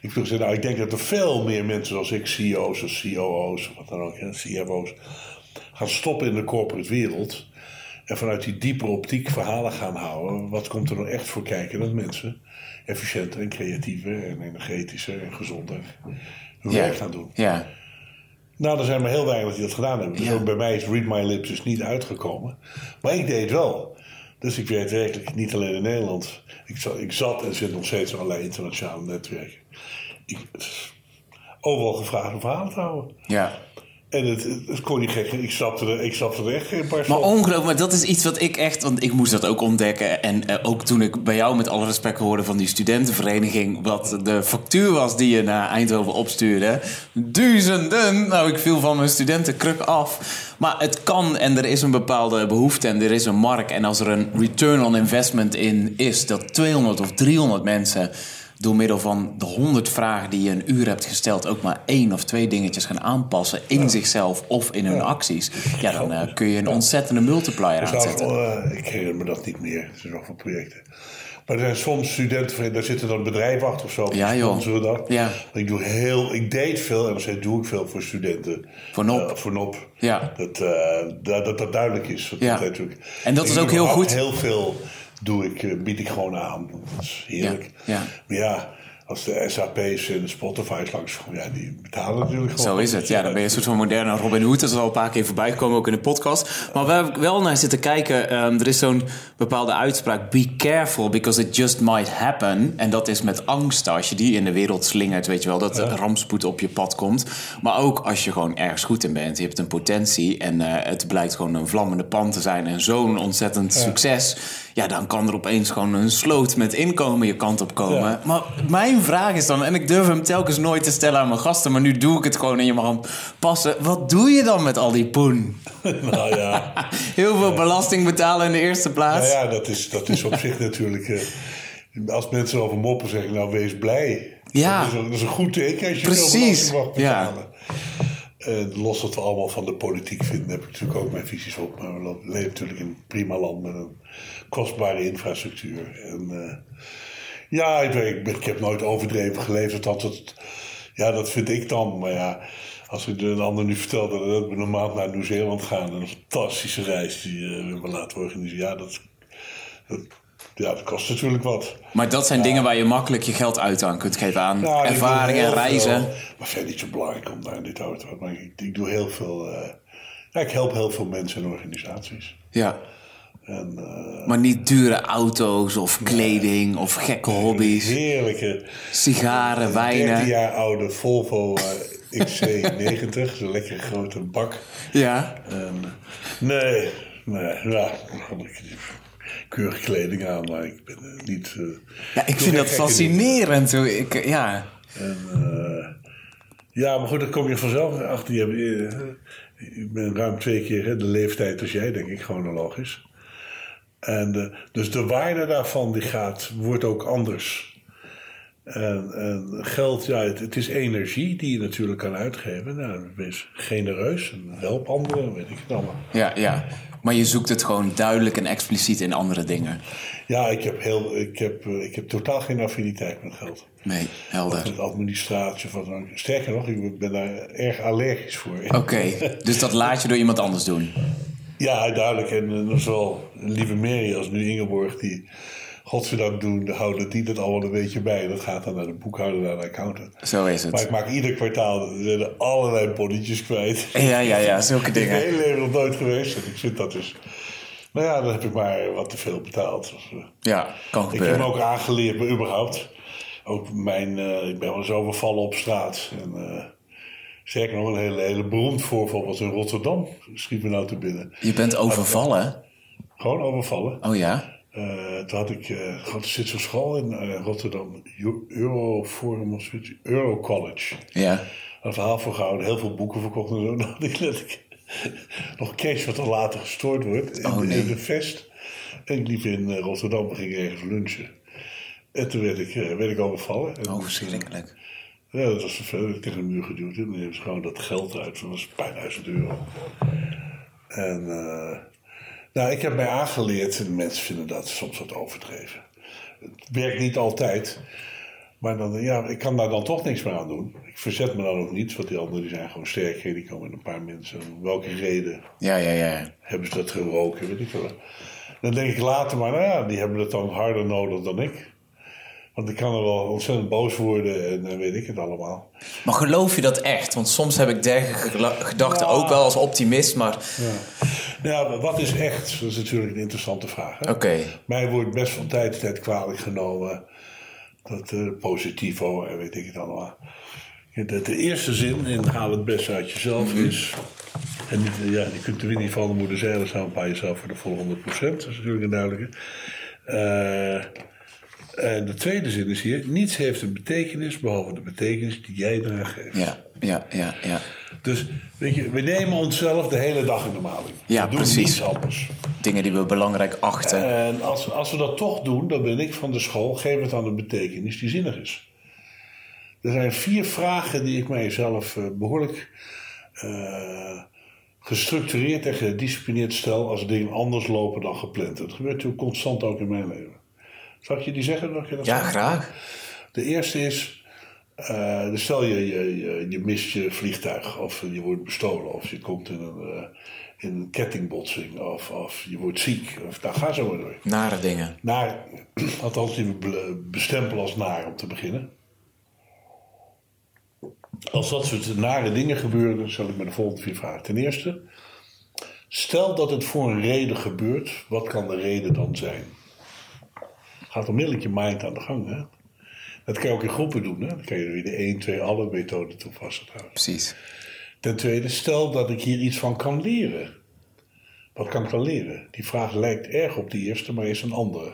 Ik vroeg ze, nou, ik denk dat er veel meer mensen zoals ik, CEO's of COO's of wat dan ook, hè, CFO's, gaan stoppen in de corporate wereld. En vanuit die diepere optiek verhalen gaan houden. Wat komt er nou echt voor kijken dat mensen efficiënter en creatiever en energetischer en gezonder hun Ja. werk gaan doen. Ja. Nou, er zijn maar heel weinig die dat gedaan hebben. Dus Ja. ook bij mij is Read My Lips dus niet uitgekomen. Maar ik deed het wel. Dus ik weet werkelijk niet alleen in Nederland. Ik zat, ik zat en zit nog steeds in allerlei internationale netwerken. Ik, overal gevraagd om verhalen te houden. Ja. En het, kon niet gek. Ik stapte er, ik er echt een paar Maar ongelooflijk, maar dat is iets wat ik echt... Want ik moest dat ook ontdekken. En eh, ook toen ik bij jou met alle respect hoorde van die studentenvereniging... wat de factuur was die je naar Eindhoven opstuurde. Duizenden! Nou, ik viel van mijn studentenkruk af. Maar het kan en er is een bepaalde behoefte en er is een markt. En als er een return on investment in is... dat 200 of 300 mensen door middel van de 100 vragen die je een uur hebt gesteld... ook maar één of twee dingetjes gaan aanpassen in zichzelf of in hun acties... ja, dan eh, kun je een ontzettende multiplier Er zijn aanzetten. eh, ik herinner me dat niet meer. Er zijn nog veel projecten. Maar er zijn soms studenten, daar zitten dan bedrijven achter of zo. Ja, joh. dat. Ja. Ik, doe heel, ik deed veel en nog steeds doe ik veel voor studenten. Voor NOP. Eh, voor NOP. Ja. Dat, dat, dat dat duidelijk is. Dat Ja. dat En dat is ook heel goed. Heel veel doe ik, eh, bied ik gewoon aan. Dat is heerlijk. Ja, ja. Maar ja, als de SAP's en de Spotify's langskomen, ja, die betalen natuurlijk gewoon. Zo is het. Ja, dan ben je een soort van moderne Robin Hood. Dat is al een paar keer voorbij gekomen, ook in de podcast. Maar waar ik wel naar zitten kijken, ehm, er is zo'n bepaalde uitspraak. Be careful, because it just might happen. En dat is met angst als je die in de wereld slingert, weet je wel. Dat er rampspoed op je pad komt. Maar ook als je gewoon ergens goed in bent. Je hebt een potentie en eh, het blijkt gewoon een vlammende pan te zijn. En zo'n ontzettend succes. Ja, dan kan er opeens gewoon een sloot met inkomen je kant op komen. Ja. Maar mijn vraag is dan, en ik durf hem telkens nooit te stellen aan mijn gasten, maar nu doe ik het gewoon en je mag hem passen. Wat doe je dan met al die poen? nou ja. Heel veel belasting betalen in de eerste plaats. Nou ja, dat is, dat is op zich natuurlijk. eh, als mensen over moppen zeggen, nou wees blij. Ja. Dat is, een, dat is een goed teken als je Precies. veel belasting mag Ja. betalen. Eh, los dat we allemaal van de politiek vinden, heb ik natuurlijk ook mijn visies op. Maar we leven natuurlijk in een prima land met een kostbare infrastructuur. En eh, ja, ik, weet- ik, heb nooit overdreven geleefd. Dat het, ja, dat vind ik dan. Maar ja, als ik een ander nu vertelde dat we een maand naar Nieuw-Zeeland gaan. Een fantastische reis die eh, we hebben laten organiseren. Ja, dat, dat, ja, dat kost natuurlijk wat. Maar dat zijn dingen waar je makkelijk je geld uit aan kunt geven aan Nou, ik ervaring doe en reizen. veel, maar verder niet zo belangrijk om daar in dit auto te Maar ik, ik doe heel veel. eh, ja, ik help heel veel mensen en organisaties. Ja. En, eh, Maar niet dure auto's of kleding of gekke hobby's. Heerlijke. Sigaren, 13 wijnen. jaar oude Volvo eh, XC90. Zo'n lekkere grote bak. Ja. En, nee, nee, ja. Keurige kleding aan, maar ik ben eh, niet. eh, ja, ik vind dat fascinerend. hoe Ik, ja. En, ja, maar goed, dan kom je vanzelf achter. Je, hebt, ik ben ruim twee keer hè, de leeftijd als jij, denk ik, chronologisch. En eh, dus de waarde daarvan die gaat, wordt ook anders. En, en geld, ja, het, het is energie die je natuurlijk kan uitgeven. Nou, wees genereus en help anderen, weet ik het allemaal. Ja, ja. Maar je zoekt het gewoon duidelijk en expliciet in andere dingen. Ja, ik heb, heel, ik, heb, eh, ik heb totaal geen affiniteit met geld. Nee, helder. Met administratie. Of wat dan ook. Sterker nog, ik ben daar erg allergisch voor. Oké, dus dat laat je door iemand anders doen. Ja, duidelijk. En uh, zowel lieve Mary als nu Ingeborg, die godzijdank doen, houden die dat allemaal een beetje bij. Dat gaat dan naar de boekhouder, naar de accountant. Zo is Maar het. ik maak ieder kwartaal er er allerlei bonnetjes kwijt. Ja, ja, ja, zulke Ik ben dingen. heel leven nog nooit geweest. En ik vind dat dus... Nou ja, dan heb ik maar wat te veel betaald. Dus, uh, Ja, kan ik heb me gebeuren. ook aangeleerd, maar überhaupt. Ook mijn, uh, ik ben wel eens overvallen op straat. En, uh, Sterker nog, een hele, hele beroemd voorval was in Rotterdam. Schiet me nou te binnen. Je bent overvallen? Gewoon overvallen. Oh ja? Uh, toen had ik, uh, er zit zo'n school in uh, Rotterdam, Euroforum of zoiets, Euro College. Ja. Een verhaal voor gehouden, heel veel boeken verkocht en zo. Had ik nog cash wat er later gestoord wordt in, Oh, nee. in de vest. En ik liep in eh, Rotterdam, ging ergens lunchen. En toen werd ik, eh, werd ik overvallen. En, Oh, verschrikkelijk. Ja, dat was vervelend. Tegen de muur geduwd. En dan hebben ze gewoon dat geld uit. Dat was een paar duizend euro. En eh, nou, ik heb mij aangeleerd. En mensen vinden dat soms wat overdreven. Het werkt niet altijd. Maar dan, ja, ik kan daar dan toch niks meer aan doen. Ik verzet me dan ook niet. Want die anderen die zijn gewoon sterk. Die komen in een paar mensen. Om welke reden Ja, ja, ja. hebben ze dat geroken? Weet ik wel. Dan denk ik later maar, nou ja, die hebben het dan harder nodig dan ik. Want ik kan er wel ontzettend boos worden en dan weet ik het allemaal. Maar geloof je dat echt? Want soms heb ik dergelijke gedachten ook wel als optimist, maar... Nou ja, wat is echt? Dat is natuurlijk een interessante vraag. Oké. Mij wordt best van tijd tot tijd kwalijk genomen. Dat eh, positivo en weet ik het allemaal. Ja, De, eerste zin in haal het beste uit jezelf is. En niet, ja, je kunt er niet van de moeder zeilen staan bij jezelf voor de volle 100%. Dat is natuurlijk een duidelijke. Eh, en de tweede zin is hier: niets heeft een betekenis behalve de betekenis die jij eraan geeft. Ja, ja, ja, ja. Dus weet je, we nemen onszelf de hele dag in de maling. Ja, we doen precies. niets anders. Dingen die we belangrijk achten. En als, als we dat toch doen, dan ben ik van de school, geef het dan een betekenis die zinnig is. Er zijn vier vragen die ik mijzelf eh, behoorlijk eh, gestructureerd en gedisciplineerd stel als dingen anders lopen dan gepland. Dat gebeurt natuurlijk constant ook in mijn leven. Zal ik je die zeggen? Je dat Ja, graag. De eerste is, eh, dus stel je, je, je, je mist je vliegtuig of je wordt bestolen of je komt in een, eh, in een kettingbotsing of, of je wordt ziek. Of, nou, ga zo maar door. Nare dingen. Naar, althans die we be- bestempelen als naar om te beginnen. Als dat soort nare dingen gebeuren, dan zal ik met de volgende vier vragen. Ten eerste, stel dat het voor een reden gebeurt, wat kan de reden dan zijn? Gaat onmiddellijk je mind aan de gang, hè? Dat kan je ook in groepen doen, hè? Dan kan je weer de 1, 2, alle methode toepassen. Precies. Ten tweede, stel dat ik hier iets van kan leren. Wat kan ik dan leren? Die vraag lijkt erg op die eerste, maar is een andere.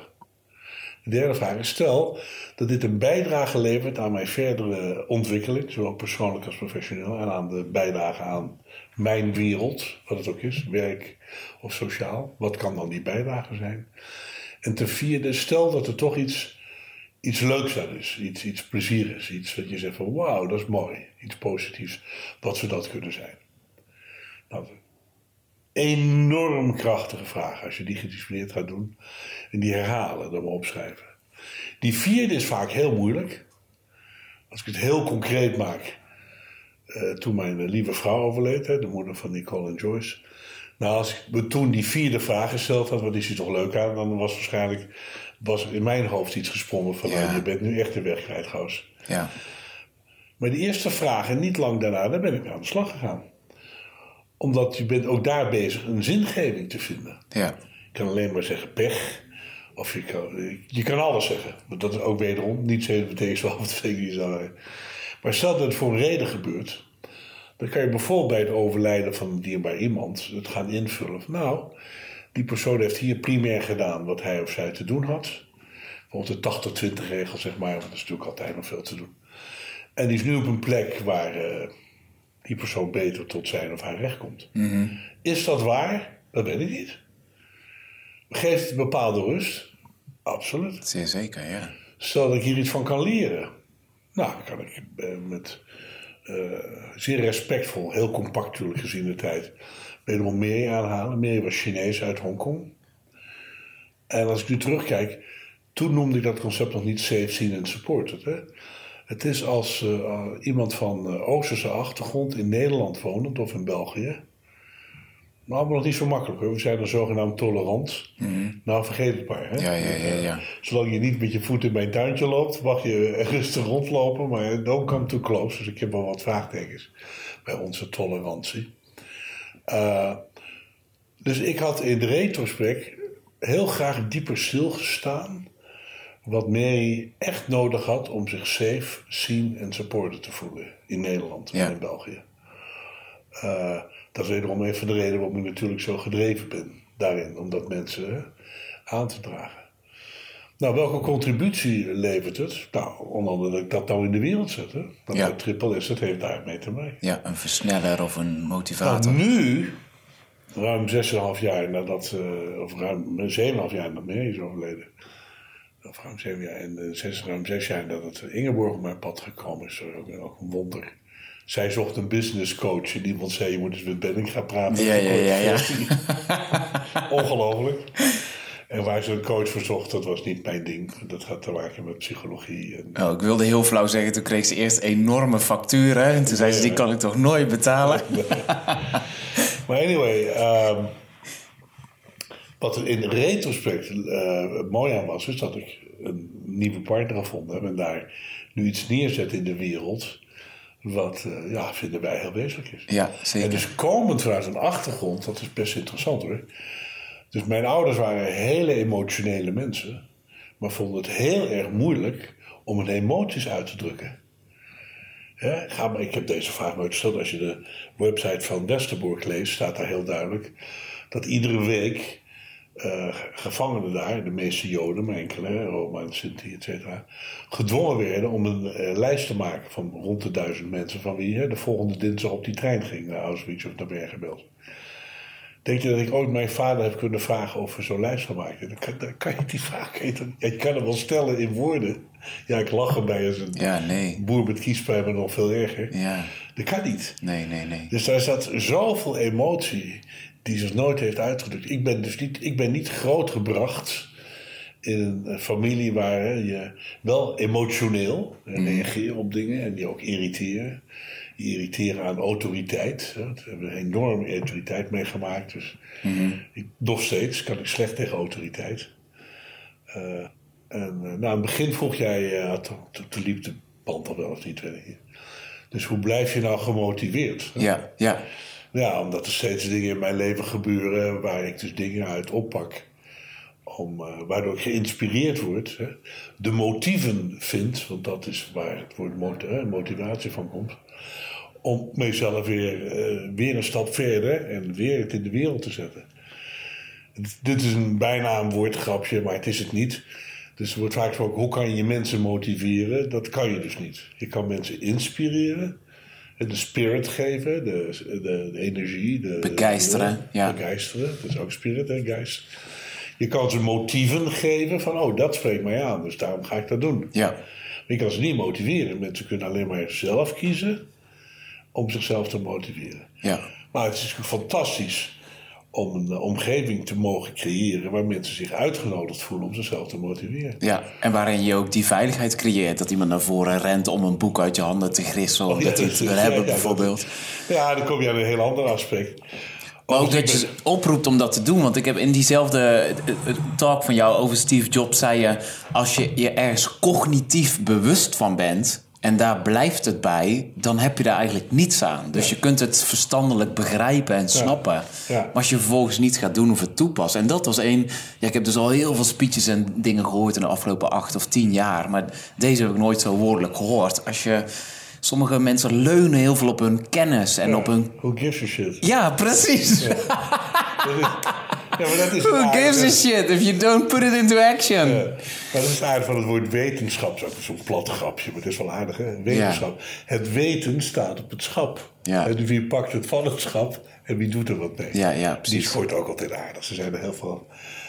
De derde vraag is, stel dat dit een bijdrage levert aan mijn verdere ontwikkeling, zowel persoonlijk als professioneel, en aan de bijdrage aan mijn wereld, wat het ook is, werk of sociaal. Wat kan dan die bijdrage zijn? En ten vierde, stel dat er toch iets, iets leuks aan is, iets, iets plezierigs, iets wat je zegt van wauw, dat is mooi, iets positiefs, wat zou dat kunnen zijn? Nou, enorm krachtige vraag als je die gedisciplineerd gaat doen en die herhalen, dan maar opschrijven. Die vierde is vaak heel moeilijk. Als ik het heel concreet maak, eh, toen mijn eh, lieve vrouw overleed, hè, de moeder van Nicole en Joyce. Nou, als ik me toen die vierde vraag gesteld had, wat is hier toch leuk aan, dan was waarschijnlijk was in mijn hoofd iets gesprongen van, Ja. nou, je bent nu echt de weg kwijt, Goos. Ja. Maar de eerste vraag, en niet lang daarna, daar ben ik aan de slag gegaan. Omdat je bent ook daar bezig een zingeving te vinden. Ja. Je kan alleen maar zeggen pech. Of je kan, je kan alles zeggen. Maar dat is ook wederom niet zo betekent wel wat betekent niet zo. Maar stel dat het voor een reden gebeurt. Dan kan je bijvoorbeeld bij het overlijden van een dierbaar iemand het gaan invullen. Van, nou, die persoon heeft hier primair gedaan wat hij of zij te doen had. Bijvoorbeeld de 80-20 regel, zeg maar. Want er is natuurlijk altijd nog veel te doen. En die is nu op een plek waar eh, die persoon beter tot zijn of haar recht komt. Is dat waar? Dat weet ik niet. Geeft het bepaalde rust? Absoluut. Zeer zeker, ja. Stel dat ik hier iets van kan leren. Nou, dan kan ik eh, met zeer respectvol, heel compact natuurlijk gezien de tijd, wederom Mary aanhalen. Mary was Chinees uit Hongkong. En als ik nu terugkijk, toen noemde ik dat concept nog niet safe, seen en supported. Hè? Het is als eh, iemand van eh, Oosterse achtergrond in Nederland wonend of in België. Maar allemaal nog niet zo makkelijk hoor. We zijn dan zogenaamd tolerant. Nou, vergeet het maar. Hè? Ja, ja, ja, ja. Zolang je niet met je voet in mijn tuintje loopt, mag je rustig rondlopen. Maar don't come too close. Dus ik heb wel wat vraagtekens bij onze tolerantie. Eh, dus ik had in de retrospect heel graag dieper stilgestaan. Wat Mary echt nodig had om zich safe, seen en supported te voelen in Nederland Ja. en in België. Eh, dat is wederom even de reden waarom ik natuurlijk zo gedreven ben daarin. Om dat mensen eh, aan te dragen. Nou, welke contributie levert het? Nou, onder andere dat ik dat nou in de wereld zet. Hè? Dat Ja. ja. Triple S, dat heeft daarmee te maken. Ja, een versneller of een Nou, motivator. nu, ruim 6,5 jaar nadat, eh of ruim 7,5 jaar nadat Mary is overleden. Of ruim 7 jaar en eh, zes, ruim 6 jaar nadat Ingeborg op mijn pad gekomen is. eh, Ook, ook een wonder. Zij zocht een business coach en iemand zei: Je moet eens met Benning gaan praten. Ja, ja, ja, ja. Ongelooflijk. En waar ze een coach voor zocht, dat was niet mijn ding. Dat had te maken met psychologie. En, Oh, ik wilde heel flauw zeggen, toen kreeg ze eerst enorme facturen. En toen zei ze, die kan ik toch nooit betalen? Maar anyway, ehm, wat er in retrospect eh, mooi aan was, is dat ik een nieuwe partner gevonden heb en daar nu iets neerzet in de wereld. Wat, eh, ja, vinden wij heel wezenlijk is. Ja, En zeker. dus komend vanuit een achtergrond, dat is best interessant hoor. Dus mijn ouders waren hele emotionele mensen, maar vonden het heel erg moeilijk om hun emoties uit te drukken. Ja, ga maar, ik heb deze vraag nooit gesteld. Als je de website van Westerbork leest, staat daar heel duidelijk dat iedere week eh, gevangenen daar, de meeste Joden, maar enkele, Roma en Sinti, et cetera, gedwongen werden om een eh, lijst te maken van rond de duizend mensen van wie hè, de volgende dinsdag op die trein ging naar Auschwitz of naar Bergen-Belsen. Denk je dat ik ooit mijn vader heb kunnen vragen of we zo'n lijst gaan maken? Dan kan, dan kan je die vraag ja, je kan hem wel stellen in woorden. Ja, ik lach erbij als een Ja, nee. boer met kiespijn, maar nog veel erger. Ja, Dat kan niet. nee, nee, nee. Dus daar zat zoveel emotie die zich nooit heeft uitgedrukt. Ik ben dus niet, ik ben niet grootgebracht in een eh, familie waar hè, je wel emotioneel reageert op dingen en die ook irriteren. Die irriteren aan autoriteit. Hè. We hebben een enorme autoriteit meegemaakt. Dus ik, nog steeds kan ik slecht tegen autoriteit. Eh, en eh, nou, aan het begin vroeg jij, eh, toen, liep de band al wel of niet, weet ik niet. Dus hoe blijf je nou gemotiveerd? hè? Ja, ja, Ja, omdat er steeds dingen in mijn leven gebeuren waar ik dus dingen uit oppak. Om, eh, waardoor ik geïnspireerd word. Hè. De motieven vind, want dat is waar het woord mot- motivatie van komt. Om mezelf weer, eh, weer een stap verder en weer het in de wereld te zetten. Dit is een bijna een woordgrapje, maar het is het niet. Dus er wordt vaak gesproken, hoe kan je mensen motiveren? Dat kan je dus niet. Je kan mensen inspireren, de spirit geven, de, de, de energie. De, Begeisteren, de- ja. Begeisteren, dat is ook spirit en geist. Je kan ze motieven geven van, oh, dat spreekt mij aan, dus daarom ga ik dat doen. ja. Maar je kan ze niet motiveren. Mensen kunnen alleen maar zelf kiezen om zichzelf te motiveren. ja. Maar het is natuurlijk fantastisch om een eh, omgeving te mogen creëren waar mensen zich uitgenodigd voelen om zichzelf te motiveren. Ja, en waarin je ook die veiligheid creëert. Dat iemand naar voren rent om een boek uit je handen te grissen. Of Oh, ja, dat hij dat het ja, hebben, ja, bijvoorbeeld. Ja, dan kom je aan een heel ander aspect. Maar ook dat je oproept om dat te doen. Want ik heb in diezelfde eh, eh, talk van jou over Steve Jobs zei je... als je je ergens cognitief bewust van bent... en daar blijft het bij, dan heb je daar eigenlijk niets aan. Dus je kunt het verstandelijk begrijpen en snappen. Ja. Maar als je vervolgens niet gaat doen of het toepast. En dat was één... Ja, ik heb dus al heel veel speeches en dingen gehoord... in de afgelopen acht of tien jaar. Maar deze heb ik nooit zo woordelijk gehoord. Als je... Sommige mensen leunen heel veel op hun kennis en op hun... Who gives a shit? Ja, precies. Ja, maar dat is Who gives a shit if you don't put it into action? Ja, maar dat is het aardige van het woord wetenschap. Dat is zo'n plat grapje, maar het is wel aardig, hè? Wetenschap. Het weten staat op het schap. Ja. En wie pakt het van het schap en wie doet er wat mee? Ja, ja, Die precies. scoort ook altijd aardig. Ze zijn er heel veel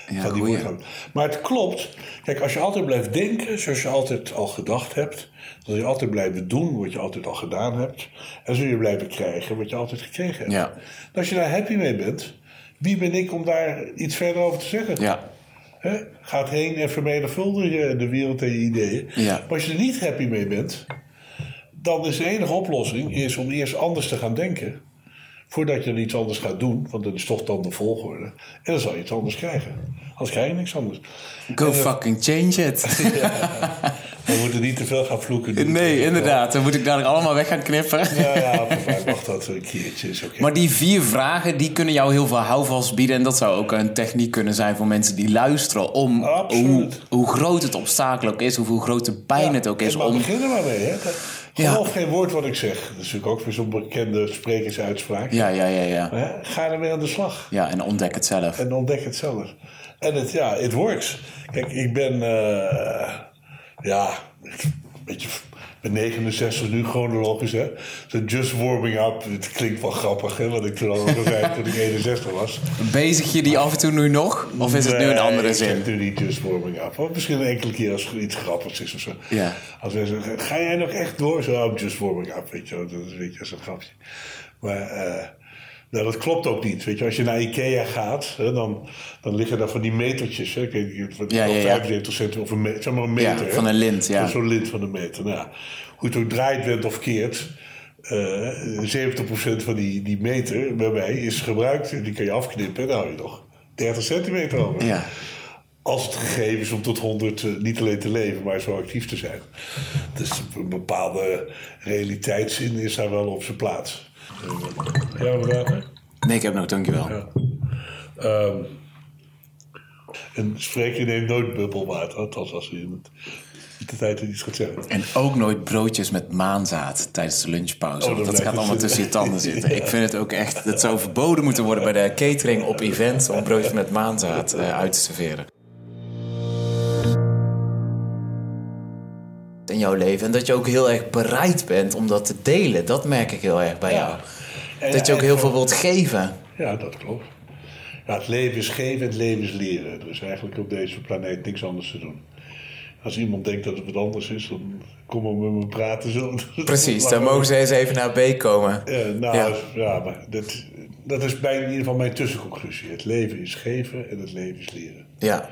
Ja, van die woordgrappen. Maar het klopt. Kijk, als je altijd blijft denken zoals je altijd al gedacht hebt... dan zul je altijd blijven doen wat je altijd al gedaan hebt... en zul je blijven krijgen wat je altijd gekregen hebt. Ja. En als je daar happy mee bent... wie ben ik om daar iets verder over te zeggen? Ja, Hè? Gaat heen en vermenigvuldig je de wereld en je ideeën. Ja. Maar als je er niet happy mee bent, dan is de enige oplossing is om eerst anders te gaan denken. Voordat je er iets anders gaat doen, want dat is toch dan de volgorde. En dan zal je iets anders krijgen. Anders krijg je niks anders. go fucking change it. We moeten niet te veel gaan vloeken. nee, inderdaad. Dan moet ik dadelijk allemaal weg gaan knippen. Ja, ja, voor mij mag dat een keertje. Is. Maar die vier vragen, die kunnen jou heel veel houvast bieden. En dat zou ook een techniek kunnen zijn voor mensen die luisteren. Om hoe, hoe groot het obstakel ook is, of hoe groot de pijn het ook is. Maar Om, begin er maar mee. Hè. Geloof geen woord wat ik zeg. Dat is natuurlijk ook weer zo'n bekende sprekersuitspraak. Ja, ja, ja, ja. Ga ermee aan de slag. Ja, en ontdek het zelf. En ontdek het zelf. En het, ja, it works. Kijk, ik ben, eh, ja, een beetje, ik ben 69 nu, chronologisch, hè. So just warming up. Het klinkt wel grappig, hè, wat ik toen al zei toen ik 61 was. Bezig je die af en toe nu nog? Of is het nu een andere ik zin? zeg nu niet just warming up. Of misschien een enkele keer als er iets grappigs is of zo. Ja. Als wij zeggen, ga jij nog echt door? Zo, I'm just warming up, weet je wel. Dat is, een grapje. Maar eh, nou, dat klopt ook niet. Weet je, als je naar Ikea gaat, hè, dan, dan liggen daar van die metertjes. Hè, ik weet niet, Ja, ja, ja. 75 centimeter of een meter, zeg maar een Ja, meter. hè. van een lint, ja. Zo'n lint van een meter. Nou, ja, hoe het ook draait bent of keert... eh 70% van die, die meter bij mij is gebruikt. Die kan je afknippen en dan hou je nog 30 centimeter over. Ja. Als het gegeven is om tot 100 eh, niet alleen te leven, maar zo actief te zijn. Dus een bepaalde realiteitszin is daar wel op zijn plaats. Ja, wat water? Nee, ik heb nog, dankjewel. Ja. Ehm, een spreker neemt nooit bubbelwater, althans als hij in het- in de tijd iets gaat zeggen. En ook nooit broodjes met maanzaad tijdens de lunchpauze. Oh, want dat dat gaat allemaal tussen je tanden zitten. Ik vind het ook echt... Het zou verboden moeten worden bij de catering op events... om broodjes met maanzaad eh, uit te serveren. In jouw leven. En dat je ook heel erg bereid bent om dat te delen. Dat merk ik heel erg bij Ja. jou. En- Dat je ook en heel veel wilt geven. Ja, dat klopt. Ja, het leven is geven, het leven is leren. Er is eigenlijk op deze planeet niks anders te doen. Als iemand denkt dat het wat anders is, dan kom maar met me praten. Zo. Precies, dan mogen ze eens even naar B komen. Ja, nou, Ja. ja, maar dat, dat is bij in ieder geval mijn tussenconclusie. Het leven is geven en het leven is leren. Ja.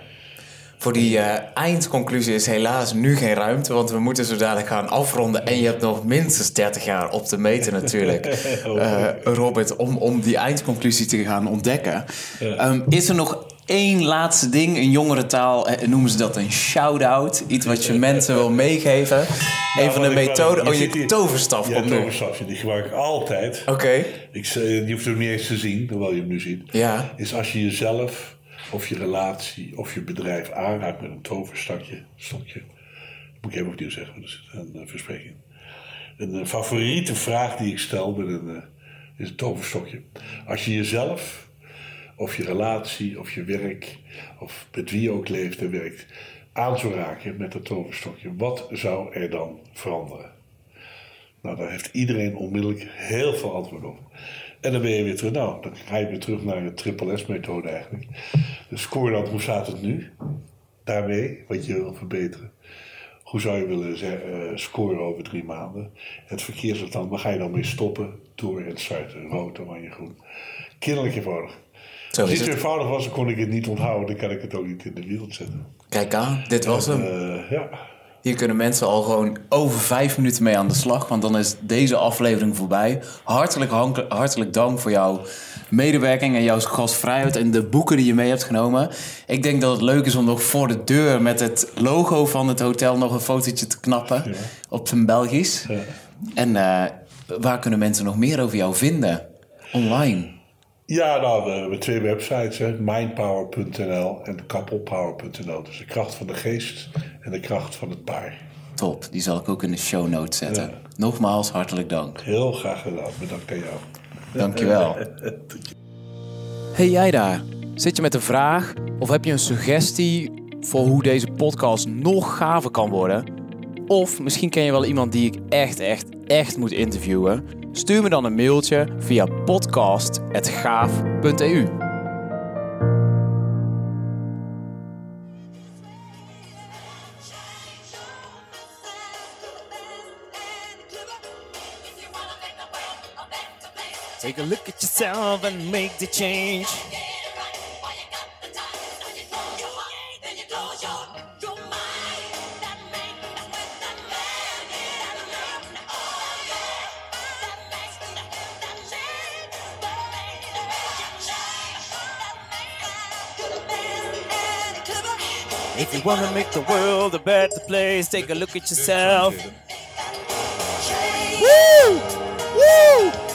Voor die eh, eindconclusie is helaas nu geen ruimte, want we moeten zo dadelijk gaan afronden. En je hebt nog minstens 30 jaar op te meten natuurlijk, eh, Robert, om, om die eindconclusie te gaan ontdekken. Ehm, is er nog één laatste ding, in jongerentaal eh, noemen ze dat een shout-out, iets wat je mensen wil meegeven? een van Nou, de methoden, oh je hier- toverstaf Ja, komt nu. toverstafje, die gebruik ik altijd. Oké, Ik, zei- je hoeft hem niet eens te zien, hoewel je hem nu ziet. Ja. Is als je jezelf of je relatie of je bedrijf aanraakt met een toverstakje, stokje. Moet ik even opnieuw zeggen, want dat is een uh, verspreking. Een eh, favoriete vraag die ik stel met een, eh, is een toverstokje. Als je jezelf of je relatie of je werk of met wie je ook leeft en werkt aan zou raken met dat toverstokje, wat zou er dan veranderen? Nou, daar heeft iedereen onmiddellijk heel veel antwoord op. En dan ben je weer terug. Nou, dan ga je weer terug naar de triple S-methode eigenlijk. Dus score dan, hoe staat het nu? Daarmee, wat je wil verbeteren. Hoe zou je willen eh, scoren over drie maanden? Het verkeersstand, waar ga je dan mee stoppen? Door en sluiten, rood, oranje, groen. Kinderlijk eenvoudig. Zo Als het. eenvoudig was, dan kon ik het niet onthouden. Dan kan ik het ook niet in de wereld zetten. kijk aan, dit was hem. Eh, ja. Hier kunnen mensen al gewoon over vijf minuten mee aan de slag. Want dan is deze aflevering voorbij. Hartelijk, hartelijk dank voor jouw medewerking en jouw gastvrijheid. En de boeken die je mee hebt genomen. Ik denk dat het leuk is om nog voor de deur met het logo van het hotel nog een fotootje te knappen. Op zijn Belgisch. Ja. En eh, waar kunnen mensen nog meer over jou vinden? Online. Ja, nou, we hebben twee websites, hè. mindpower.nl en kappelpower.nl. Dus de kracht van de geest en de kracht van het paar. Top, die zal ik ook in de show notes zetten. Ja. Nogmaals, hartelijk dank. Heel graag gedaan. Bedankt aan jou. Dankjewel. Hey jij daar, zit je met een vraag of heb je een suggestie voor hoe deze podcast nog gaver kan worden? Of misschien ken je wel iemand die ik echt, echt, echt moet interviewen? Stuur me dan een mailtje via podcast.gaaf.eu. Take a look at yourself and make the change. If you wanna make the world a better place, take a look at yourself. Woo! Woo!